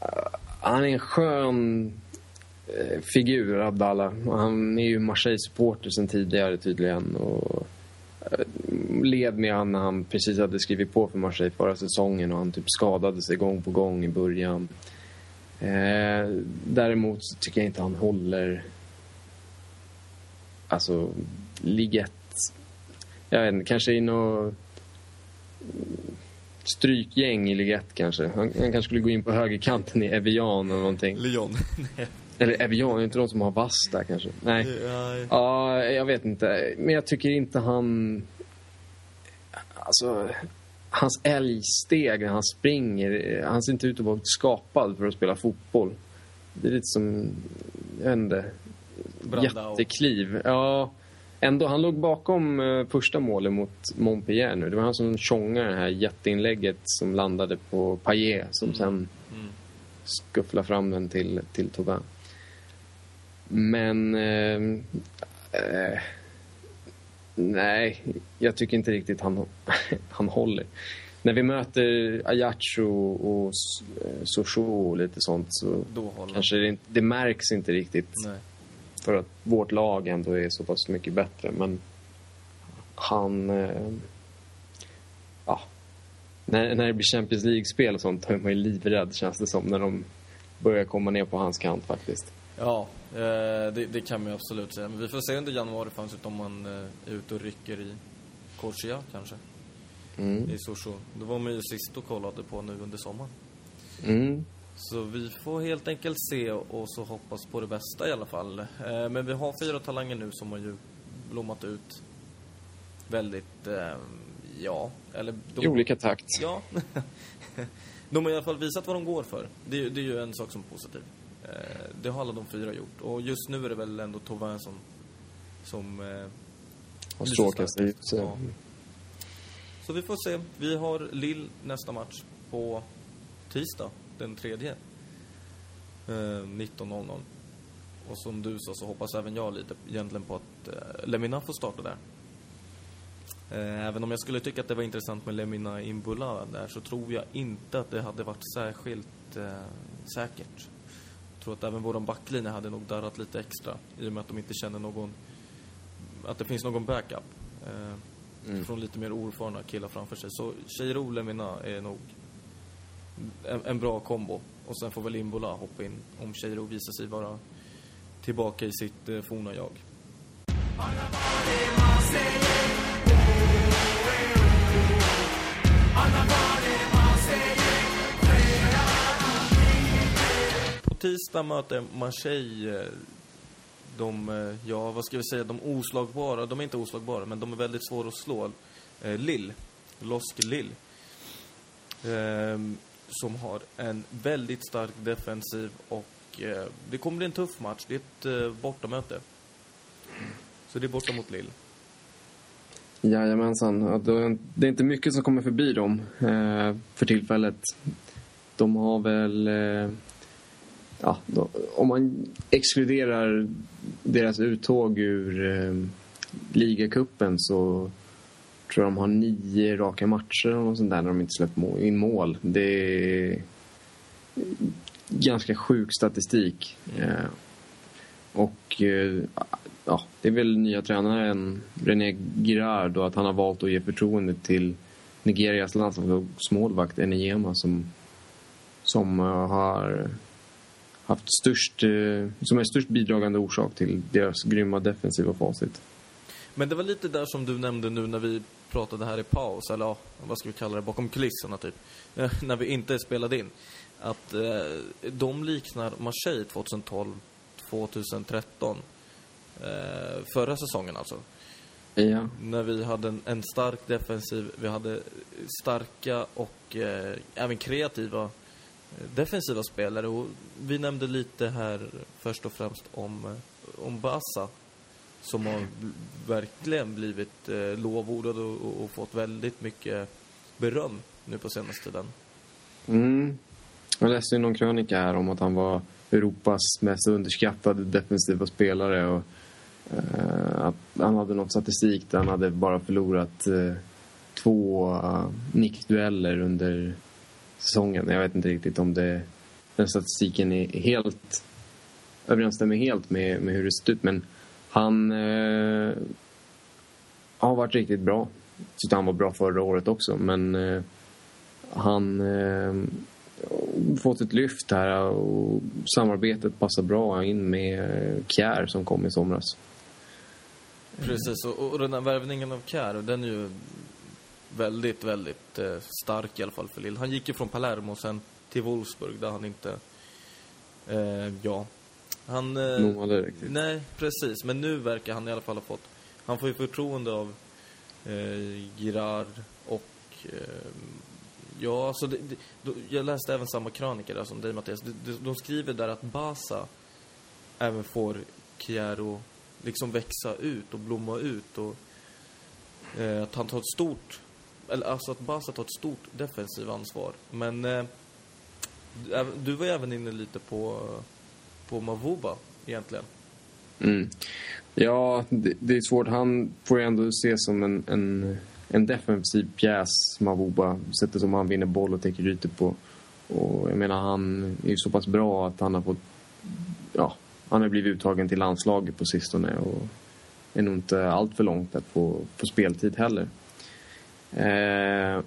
Eh, han är en skön eh, figur, Abdallah. Och Han är ju Marseille-supporter sen tidigare tydligen. Och eh, led med han när han precis hade skrivit på för Marseille förra säsongen och han typ skadade sig gång på gång i början. Eh, däremot så tycker jag inte han håller... Alltså, ligett... Jag vet inte, kanske i något strykgäng i Ligue 1 kanske. Han, han kanske skulle gå in på högerkanten i Evian eller någonting. Lyon. Eller Evian, är inte de som har vass där kanske? Nej. Nej. Ja, jag vet inte. Men jag tycker inte han... Alltså, hans älgsteg när han springer, han ser inte ut att vara skapad för att spela fotboll. Det är lite som, jag vet inte, jättekliv. Ja, ändå. Han låg bakom eh, första målet mot Montpellier nu. Det var han som tjongade det här jätteinlägget som landade på Payet som sen Mm. skuffla fram den till, till Thauvin. Men... Eh, eh, nej, jag tycker inte riktigt han, han håller. När vi möter Ajaccio och eh, Sochaux och lite sånt så kanske det, inte, det märks inte riktigt Nej. För att vårt lag ändå är så pass mycket bättre. Men han... Eh, ja. När, när det blir Champions League-spel och sånt då är man ju livrädd känns det som när de börjar komma ner på hans kant faktiskt. Ja, eh, det, det kan man ju absolut säga. Men vi får se under januari fanns om man eh, är ute och rycker i Corsia kanske. Mm. I Sochaux. Det var man ju sist och kollade på nu under sommaren. Mm. Så vi får helt enkelt se och så hoppas på det bästa i alla fall. Eh, Men vi har fyra talanger nu som har ju blommat ut. väldigt, eh, ja, eller... De, I olika takt. Ja. de har i alla fall visat vad de går för. Det, är- det är ju en sak som är positiv. Eh, det har alla de fyra gjort. Och just nu är det väl ändå Tauvin som, som stråkar så sig ut. Ja. Så vi får se. Vi har Lill nästa match på tisdag, den tredje. Eh, 19.00. Och som du sa så hoppas även jag lite egentligen på att eh, Lemina får starta där. Eh, även om jag skulle tycka att det var intressant med Lemina Imbula där så tror jag inte att det hade varit särskilt eh, säkert. Jag tror att även våran backlinje hade nog darrat lite extra i och med att de inte känner någon att det finns någon backup. Eh, Från lite mer oerfarna killar framför sig. Så Cheiro Lemina är nog en, en bra kombo. Och sen får väl Imbola hoppa in om Cheiro visar sig vara tillbaka i sitt eh, forna jag. På tisdag möter Marseille eh, de, eh, ja vad ska vi säga, de oslagbara, de är inte oslagbara men de är väldigt svåra att slå. Eh, Lill, Losk Lill. Ehm, som har en väldigt stark defensiv och eh, det kommer bli en tuff match. Det är ett eh, bortamöte. Så det är borta mot Lill. Jajamensan. Det är inte mycket som kommer förbi dem eh, för tillfället. De har väl... Eh, ja, då, om man exkluderar deras uttåg ur eh, ligacupen så tror jag de har nio raka matcher eller sånt där när de inte släppt in mål. Det är ganska sjuk statistik. Eh, och eh, ja, det är väl nya tränaren René Girard och att han har valt att ge förtroende till Nigerias landslagsmålvakt Eniyema som, som eh, har haft störst, som är störst bidragande orsak till deras grymma defensiva facit. Men det var lite där som du nämnde nu när vi pratade här i paus, eller ja, vad ska vi kalla det, bakom kulisserna typ. Eh, när vi inte spelade in. Att eh, de liknar Marseille 2012, 2013. Eh, förra säsongen alltså. Ja, När vi hade en, en stark defensiv, vi hade starka och eh, även kreativa eh, defensiva spelare. Och vi nämnde lite här först och främst om, eh, om Bassa. Som har verkligen blivit eh, lovordad och, och, och fått väldigt mycket beröm nu på senaste tiden. Mm. Jag läste ju någon krönika här om att han var Europas mest underskattade defensiva spelare. Och, eh, att han hade något statistik där han hade bara förlorat eh, två uh, nickdueller under säsongen. Jag vet inte riktigt om det, den statistiken är helt överensstämmer helt med, med hur det ser ut. Men han eh, har varit riktigt bra. Jag tyckte han var bra förra året också. Men eh, han eh, fått ett lyft här och samarbetet passar bra in med Kjär som kom i somras. Precis, och, och den här värvningen av Kjär, den är ju väldigt, väldigt eh, stark i alla fall för Lill. Han gick ju från Palermo sen till Wolfsburg där han inte, eh, ja, han... Eh, Nådde riktigt. nej, precis, men nu verkar han i alla fall ha fått, han får ju förtroende av eh, Girard och eh, Ja, alltså det, det, jag läste även samma krönika där som dig Mattias. De, de, skriver där att Basa även får Chiaro liksom växa ut och blomma ut och eh, att han tar ett stort, eller alltså att Basa tar ett stort defensivt ansvar. Men eh, du var ju även inne lite på, på Mavuba egentligen. Mm. Ja, det, det är svårt. Han får ju ändå ses som en, en, en defensiv pjäs, Mavuba. Sättet som han vinner boll och täcker ytor på. Och jag menar, han är ju så pass bra att han har fått... Ja, han har blivit uttagen till landslaget på sistone och är nog inte allt för långt att få, få speltid heller. Eh,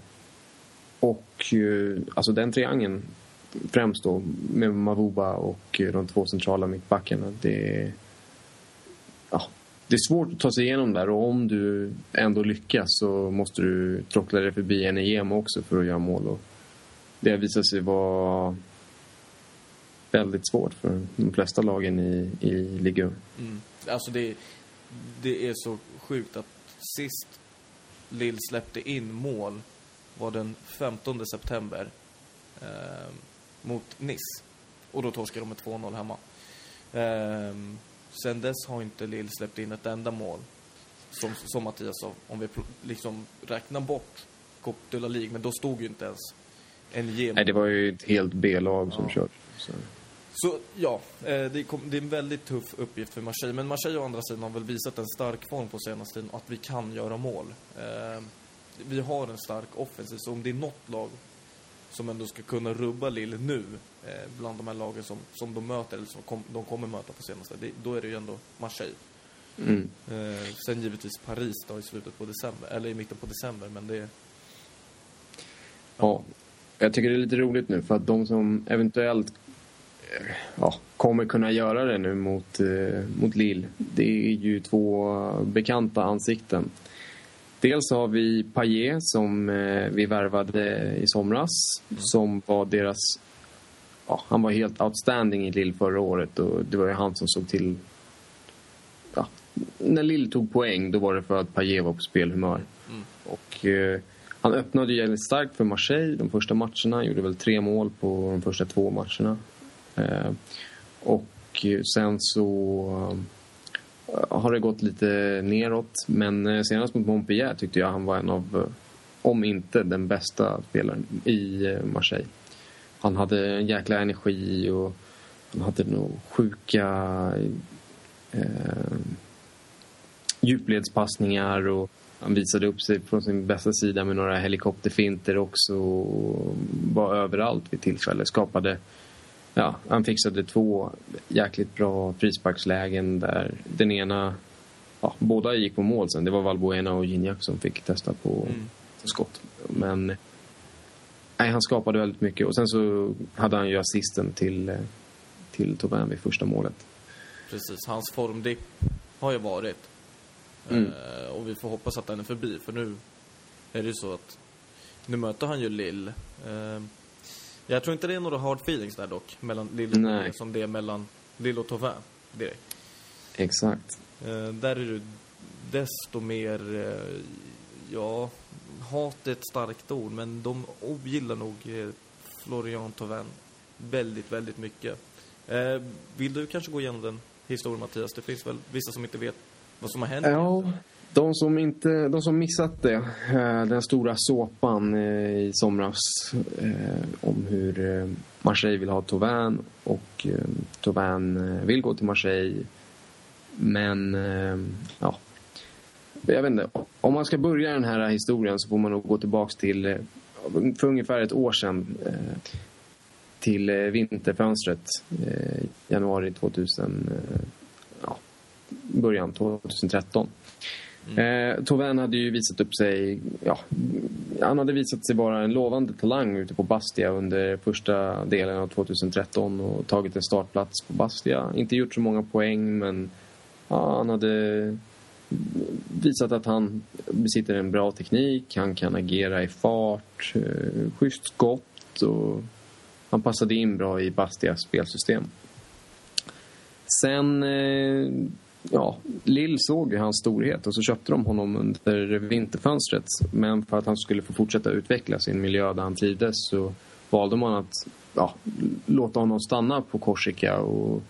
och alltså den triangeln, främst då med Mavuba och eh, de två centrala mittbackarna, det är ja, det är svårt att ta sig igenom där och om du ändå lyckas så måste du trockla dig förbi en EM också för att göra mål. Och det har visat sig vara väldigt svårt för de flesta lagen i, i ligan. Mm. Alltså det, det är så sjukt att sist Lille släppte in mål var den 15 september eh, mot Nice. Och då torskade de med 2-0 hemma. Eh, sen dess har inte Lille släppt in ett enda mål. Som, som Mattias sa, om vi liksom räknar bort Coupe de la Ligue, men då stod ju inte ens NJ Nej, det var ju ett helt B-lag som Ja. körde. Så. Så ja, eh, det, är en väldigt tuff uppgift för Marseille. Men Marseille å andra sidan har väl visat en stark form på senaste tiden, att vi kan göra mål. Eh, vi har en stark offensiv, så om det är något lag som ändå ska kunna rubba Lille nu, eh, bland de här lagen som, som de möter, eller som kom, de kommer möta på senaste, det, då är det ju ändå Marseille. Mm. Eh, sen givetvis Paris då i slutet på december, eller i mitten på december, men det... Ja, jag tycker det är lite roligt nu för att de som eventuellt eh, ja, kommer kunna göra det nu mot, eh, mot Lille, det är ju två bekanta ansikten. Dels har vi Payet som eh, vi värvade i somras, som var deras... Ja, han var helt outstanding i Lille förra året och det var ju han som såg till... Ja, när Lille tog poäng, då var det för att Payet var på spelhumör. Och eh, han öppnade ju jävligt starkt för Marseille de första matcherna. Gjorde väl tre mål på de första två matcherna. Eh, och sen så Eh, har det gått lite neråt. Men eh, senast mot Montpellier tyckte jag han var en av, eh, om inte den bästa spelaren i Marseille. Han hade en jäkla energi och han hade nog sjuka eh, djupledspassningar och han visade upp sig från sin bästa sida med några helikopterfinter också och var överallt vid tillfälle. Skapade, ja, han fixade två jäkligt bra frisparkslägen där den ena, ja, båda gick på mål sen. Det var Valbuena och Gignac som fick testa på, på skott. Men nej, han skapade väldigt mycket och sen så hade han ju assisten till, till Thauvin vid första målet. Precis, hans formdipp har ju varit. Mm. Eh, och vi får hoppas att den är förbi, för nu är det ju så att nu möter han ju Lill. Eh, jag tror inte det är några hard feelings där dock, mellan Lill och Nej. Thauvin, som det är mellan Lill och Thauvin direkt. Exakt. Eh, där är det desto mer, eh, ja, hat är ett starkt ord, men de ogillar nog eh, Florian Thauvin väldigt, väldigt mycket. Eh, vill du kanske gå igenom den historien Mattias? Det finns väl vissa som inte vet vad som har hänt? Ja, de som, inte, de som missat det, eh, den stora såpan eh, i somras eh, om hur Marseille vill ha Thauvin och eh, vill gå till Marseille. Men, ja. Jag vet inte. Om man ska börja den här historien så får man nog gå tillbaks till för ungefär ett år sedan till vinterfönstret januari 2000 ja, början 2013. Mm. Eh, Thauvin hade ju visat upp sig, ja, han hade visat sig vara en lovande talang ute på Bastia under första delen av 2013 och tagit en startplats på Bastia. Inte gjort så många poäng men ja, han hade visat att han besitter en bra teknik, han kan agera i fart, eh, schysst skott och han passade in bra i Bastias spelsystem. Sen, eh, ja, Lill såg ju hans storhet och så köpte de honom under vinterfönstret. Men för att han skulle få fortsätta utvecklas i en miljö där han trivdes så valde man att ja, låta honom stanna på Korsika och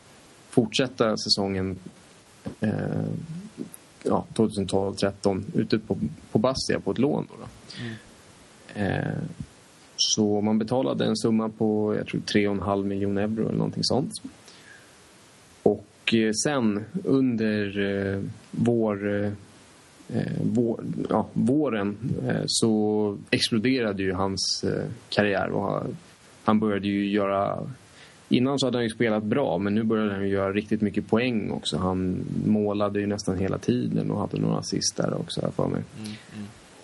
fortsätta säsongen eh, ja, 2012-13 ute på, på Bastia på ett lån. Då, då. Eh, så man betalade en summa på jag tror 3,5 miljoner euro eller någonting sånt. Och eh, sen under eh, vår, eh, vår, ja, våren så exploderade ju hans karriär. Och han- började ju göra... Innan så hade han ju spelat bra men nu började han ju göra riktigt mycket poäng också. Han målade ju nästan hela tiden och hade några assist där också här för mig.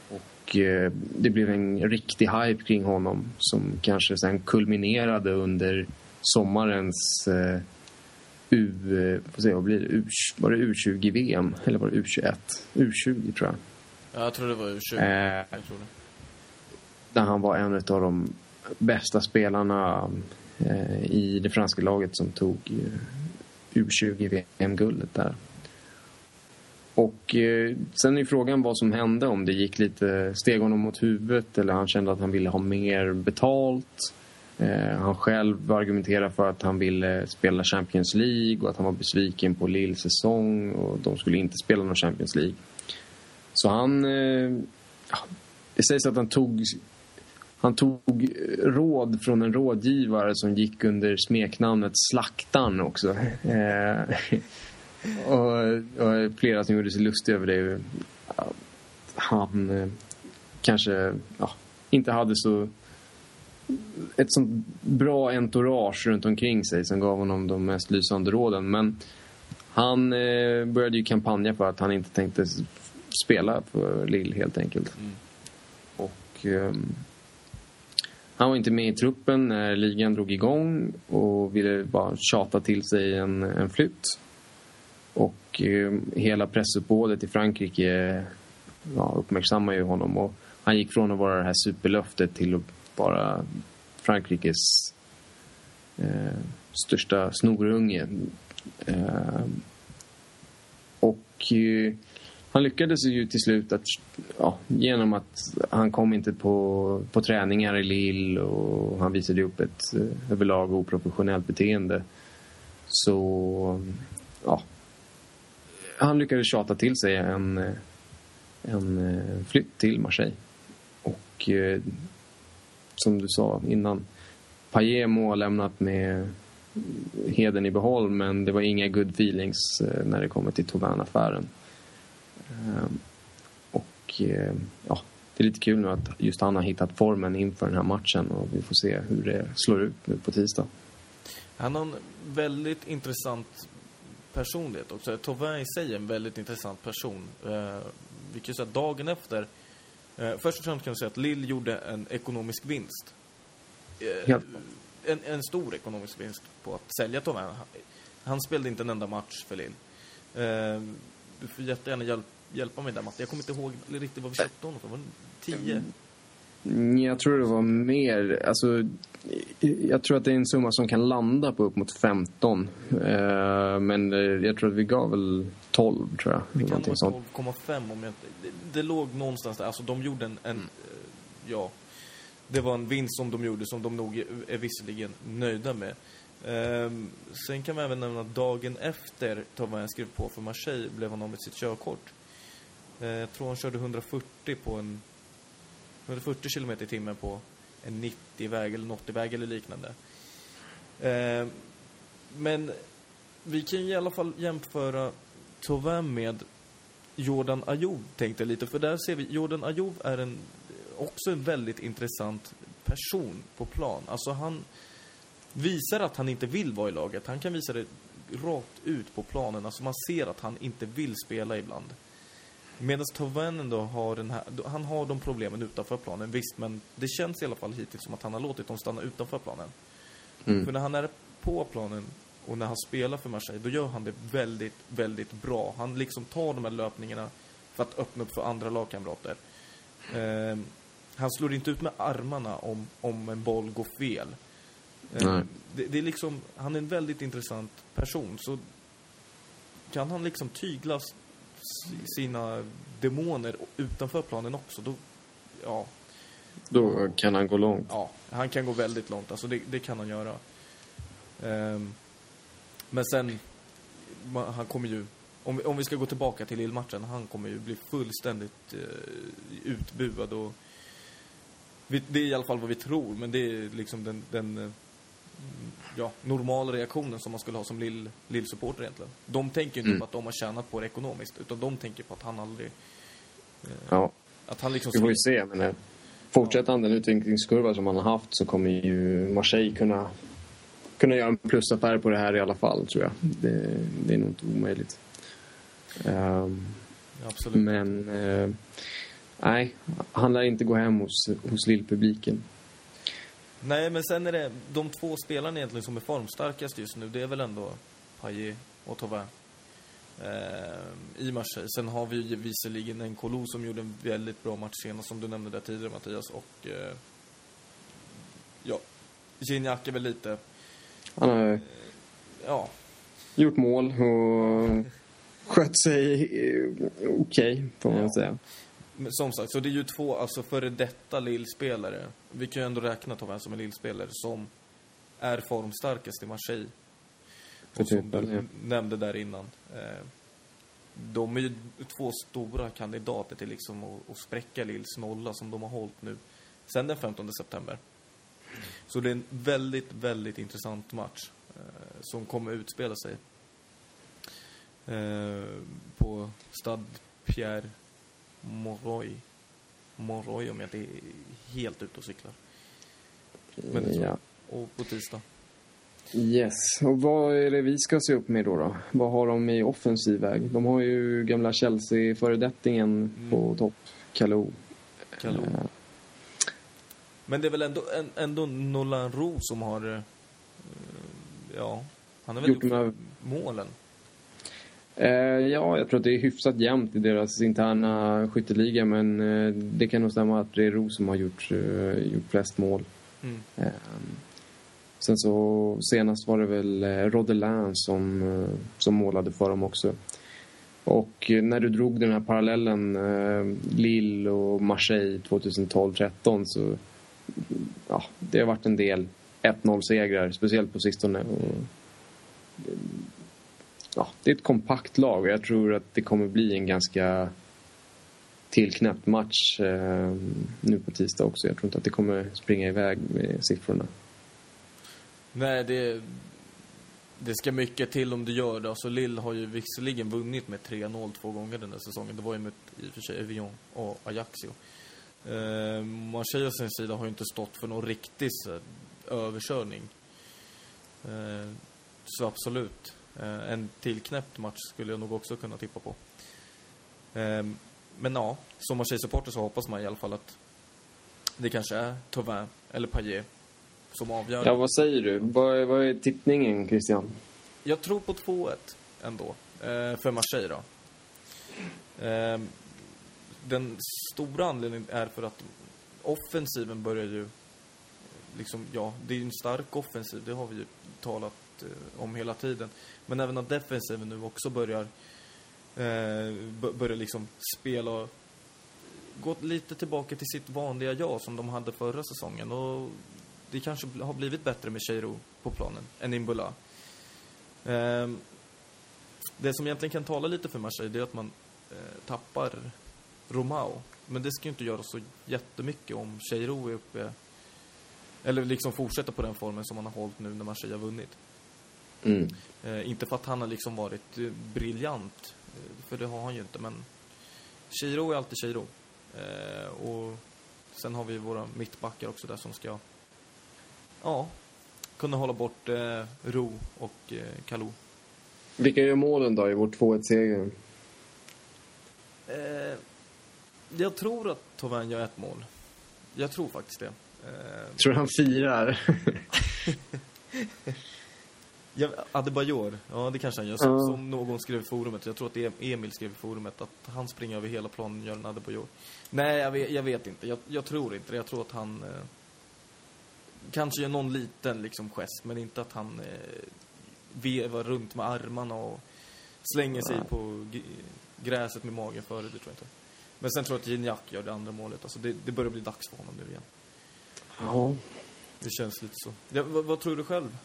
Och eh, det blev en riktig hype kring honom som kanske sen kulminerade under sommarens U... Eh, får se, vad blir det? U, var det U20-VM? Eller var det U21? U20 tror jag. Ja, jag tror det var U20. Eh, Jag tror det. där han var en av de bästa spelarna eh, i det franska laget som tog eh, U20-VM-guldet där. och eh, sen är frågan vad som hände, om det gick lite, steg honom mot huvudet eller han kände att han ville ha mer betalt. Eh, han själv argumenterar för att han ville spela Champions League och att han var besviken på Lille säsong och de skulle inte spela någon Champions League. Så han... Eh, ja, det sägs att han tog, han tog råd från en rådgivare som gick under smeknamnet Slaktaren också. Eh, och, och flera som gjorde sig lustiga över det. Han kanske ja, inte hade så ett sånt bra entourage runt omkring sig som gav honom de mest lysande råden. Men han eh, började ju kampanja för att han inte tänkte spela för Lille helt enkelt. Mm. Och eh, han var inte med i truppen när ligan drog igång och ville bara tjata till sig en, en flytt. Och eh, hela pressuppbådet i Frankrike ja, uppmärksammar ju honom. Och han gick från att vara det här superlöftet till att bara Frankrikes eh, största snorunge. Eh, och eh, han lyckades ju till slut att, ja, genom att han kom inte på, på träningar i Lille och han visade upp ett eh, överlag oprofessionellt beteende. Så, ja. Han lyckades tjata till sig en, en eh, flytt till Marseille. Och eh, som du sa innan, Payet må ha lämnat med heden i behåll men det var inga good feelings eh, när det kommer till Tauvin-affären. Ehm, och eh, ja, det är lite kul nu att just han har hittat formen inför den här matchen och vi får se hur det slår ut nu på tisdag. Han har en väldigt intressant personlighet också. Tauvin i sig är en väldigt intressant person. Eh, vi att dagen efter... Eh, först och främst kan vi säga att Lill gjorde en ekonomisk vinst. Eh, en, en stor ekonomisk vinst på att sälja Tauvin. Han, han spelade inte en enda match för Lill. Eh, du får jättegärna hjälp, hjälpa mig där, Matte. Jag kommer inte ihåg riktigt vad vi köpte honom för. Var det 10? Mm, Jag tror det var mer, alltså jag tror att det är en summa som kan landa på upp mot 15. Eh, Men eh, jag tror att vi gav väl 12 tror jag. Det kan vara 12,5 om jag inte... Det, det låg någonstans där. Alltså de gjorde en... en eh, ja. Det var en vinst som de gjorde som de nog är, är visserligen nöjda med. Ehm, sen kan vi även nämna att dagen efter Tauvin skrev på för Marseille blev han av med sitt körkort. Eh, jag tror han körde 140 på en... 140 kilometer i timmen på en 90-väg eller en 80-väg eller liknande. Ehm, men vi kan ju i alla fall jämföra Tauvin med Jordan Ayew tänkte jag lite. För där ser vi, Jordan Ayew är en, också en väldigt intressant person på plan. Alltså han visar att han inte vill vara i laget. Han kan visa det rakt ut på planen. Alltså man ser att han inte vill spela ibland. Medan Tauvin ändå har den här, han har de problemen utanför planen, visst, men det känns i alla fall hittills som att han har låtit dem stanna utanför planen. Mm. För när han är på planen och när han spelar för Marseille, då gör han det väldigt, väldigt bra. Han liksom tar de här löpningarna för att öppna upp för andra lagkamrater. Eh, han slår inte ut med armarna om, om en boll går fel. Eh, det, det är liksom, han är en väldigt intressant person. Så kan han liksom tygla sina demoner utanför planen också, då, ja, Då kan han gå långt. Ja, han kan gå väldigt långt. Alltså det, det kan han göra. Ehm, men sen, ma- han kommer ju, om, vi- om vi ska gå tillbaka till Lille-matchen, han kommer ju bli fullständigt eh, utbuad och vi, det är i alla fall vad vi tror, men det är liksom den, den eh, ja, normala reaktionen som man skulle ha som Lill- Lill-supporter egentligen. De tänker ju inte Mm. på att de har tjänat på det ekonomiskt, utan de tänker på att han aldrig, Ja, att han liksom vi får ju se. Men eh, fortsätter han den utvecklingskurva som han har haft så kommer ju Marseille kunna, kunna göra en plusaffär på det här i alla fall, tror jag. Det, det är nog inte omöjligt. Ehm, absolut. men eh, nej, han lär inte gå hem hos, hos lillpubliken. Nej, men sen är det de två spelarna egentligen som är formstarkast just nu. Det är väl ändå Payet och Tauvin eh, i Marseille. Sen har vi ju visserligen en Kolo som gjorde en väldigt bra match senast, som du nämnde där tidigare Mattias. Och eh, ja, Gignac är väl lite, Han har ja, gjort mål och skött sig eh, okej, får man Ja. säga. Men som sagt, så det är ju två alltså före detta Lille-spelare. Vi kan ju ändå räkna Tauvin som en Lille-spelare som är formstarkast i Marseille. Och som tillfället, du ja. nämnde där innan. Eh, de är ju två stora kandidater till liksom att, att spräcka Lilles nolla som de har hållit nu sen den 15 september. Så det är en väldigt, väldigt intressant match eh, som kommer utspela sig eh, på Stade Pierre Moroy. Moroy om jag inte är helt ute och cyklar. Men det. Ja. Och på tisdag. Yes. Och vad är det vi ska se upp med då? då? Vad har de i offensiv väg? De har ju gamla Chelsea-föredettingen Mm. på topp, Kalou. Kalou. Eh, Men det är väl ändå, en, ändå Nolan Roux som har... eh, ja, han har väl Gjort gjort, målen. Eh, ja, jag tror att det är hyfsat jämnt i deras interna skytteliga men eh, det kan nog stämma att det är Ro som har gjort, eh, gjort flest mål. Mm. Eh, sen så senast var det väl eh, Rodelin som, eh, som målade för dem också. Och när du drog den här parallellen Lille och Marseille 2012-13 så ja, det har varit en del 1-0-segrar, speciellt på sistone. Och, ja, det är ett kompakt lag och jag tror att det kommer bli en ganska tillknäppt match eh, nu på tisdag också. Jag tror inte att det kommer springa iväg med siffrorna. Nej, det, det ska mycket till om du gör det. Alltså Lille har ju visserligen vunnit med 3-0 två gånger den här säsongen. Det var ju mot i och för sig Evian och Ajaccio. Eh, Marseille å sin sida har ju inte stått för någon riktig här, överkörning. Eh, så absolut. Eh, en tillknäppt match skulle jag nog också kunna tippa på. Eh, men ja, som Marseille-supporter så hoppas man i alla fall att det kanske är Tauvin eller Payet som avgör. Ja, vad säger du? Vad är, vad är tippningen, Christian? Jag tror på 2-1 ändå, eh, för Marseille då. Den stora anledningen är för att offensiven börjar ju, liksom, ja, det är ju en stark offensiv, det har vi ju talat eh, om hela tiden. Men även att defensiven nu också börjar, eh, börjar liksom spela, gått lite tillbaka till sitt vanliga jag som de hade förra säsongen. Och det kanske har blivit bättre med Cheiro på planen än Imbula. Eh, det som egentligen kan tala lite för Marseille det är att man eh, tappar Romao. Men det ska ju inte göra så jättemycket om Cheiro är uppe eller liksom fortsätter på den formen som han har hållit nu när Marseille har vunnit. Mm. Eh, inte för att han har liksom varit eh, briljant, eh, för det har han ju inte, men Chiro är alltid Chiro. Eh, och sen har vi våra mittbackar också där som ska, ja, kunna hålla bort eh, Ro och eh, Kalou. Vilka gör målen då i vår 2-1-seger? Jag tror att Tauvin gör ett mål. Jag tror faktiskt det. Eh, Tror han firar? Ja, Adebayor, ja det kanske han gör. Som, Ja. som någon skrev i forumet, jag tror att det är Emil skrev i forumet, att han springer över hela planen och gör en Adebayor. Nej, jag vet, jag vet inte. Jag, jag tror inte. Jag tror att han eh, kanske gör någon liten liksom gest, men inte att han eh, vevar runt med armarna och slänger sig på gräset med magen före, det tror jag inte. Men sen tror jag att Gignac gör det andra målet. Alltså det, det börjar bli dags för honom nu igen. ja. Det känns lite så. Ja, vad, vad tror du själv?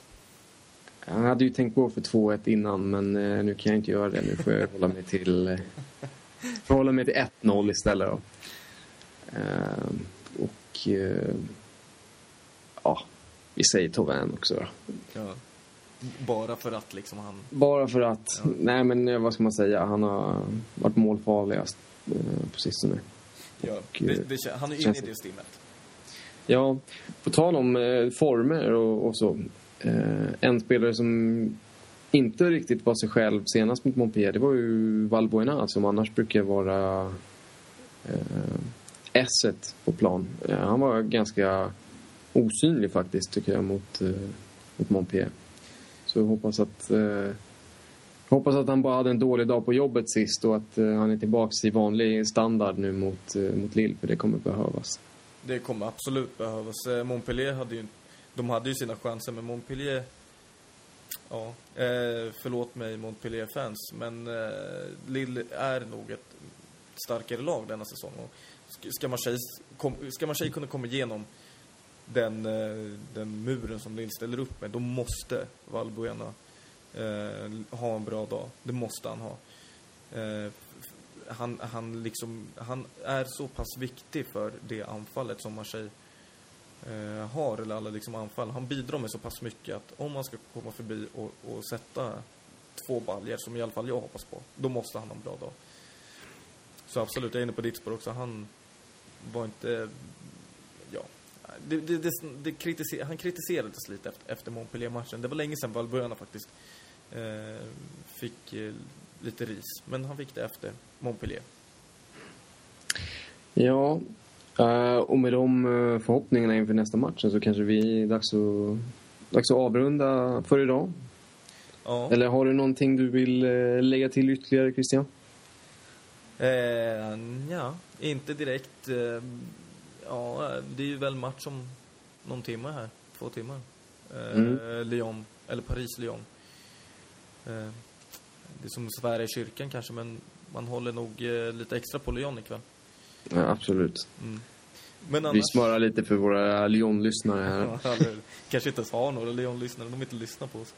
Han hade ju tänkt gå för 2-1 innan, men eh, nu kan jag inte göra det. Nu får jag hålla mig till, eh, får hålla mig till 1-0 istället. Då. Eh, och eh, ja, vi säger Tauvin också då. Ja. Bara för att liksom han... Bara för att, Ja. nej men eh, vad ska man säga, han har varit målfarligast på sistone. Ja, Och, det, eh, det, han är inne i det. stimmet. Ja, på tal om eh, former och, och så. Eh, en spelare som inte riktigt var sig själv senast mot Montpellier, det var ju Valbuena som annars brukar vara eh, esset på plan. Eh, han var ganska osynlig faktiskt, tycker jag, mot, eh, mot Montpellier. Så jag hoppas att eh, Hoppas att han bara hade en dålig dag på jobbet sist och att eh, han är tillbaks i vanlig standard nu mot, eh, mot Lille, för det kommer behövas. Det kommer absolut behövas. Eh, Montpellier hade ju... De hade ju sina chanser, men Montpellier Ja, förlåt mig Montpellier-fans, men Lille är nog ett starkare lag denna säsong. Och ska Marseille, ska Marseille kunna komma igenom den, den muren som Lille ställer upp med, då måste Valbuena eh, ha en bra dag. Det måste han ha. Eh, han, han, liksom, han är så pass viktig för det anfallet som Marseille eh, har, eller alla liksom anfall. Han bidrar med så pass mycket att om man ska komma förbi och, och sätta två baljer, som i alla fall jag hoppas på, då måste han ha en bra dag. Så absolut, jag är inne på ditt spår också. Han var inte... Ja. Det, det, det, det kritiser, han kritiserades lite efter, efter Montpellier-matchen. Det var länge sedan Valbuena faktiskt fick eh, lite ris. Men han fick det efter Montpellier. Ja, eh, och med de eh, förhoppningarna inför nästa match så kanske vi är dags att, dags att avrunda för idag. Ja. Eller har du någonting du vill eh, lägga till ytterligare, Christian? Eh, ja, inte direkt. Eh, ja, det är ju väl match om någon timme här. Två timmar. Eh, Mm. Lyon, eller Paris-Lyon. Eh, det är som svära i kyrkan kanske, men man håller nog eh, lite extra på Lyon ikväll. Ja, absolut. Mm. Men Vi annars... smörar lite för våra Lyon-lyssnare här. Ja, kanske inte ens har några Lyon-lyssnare, de vill inte lyssna på oss.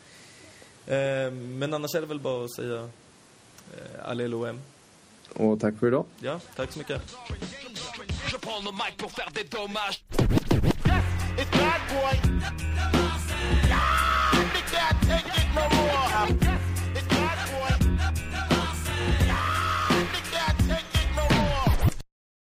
Eh, men annars är det väl bara att säga eh, Allé l'OM. Och tack för idag. Ja, tack så mycket. Je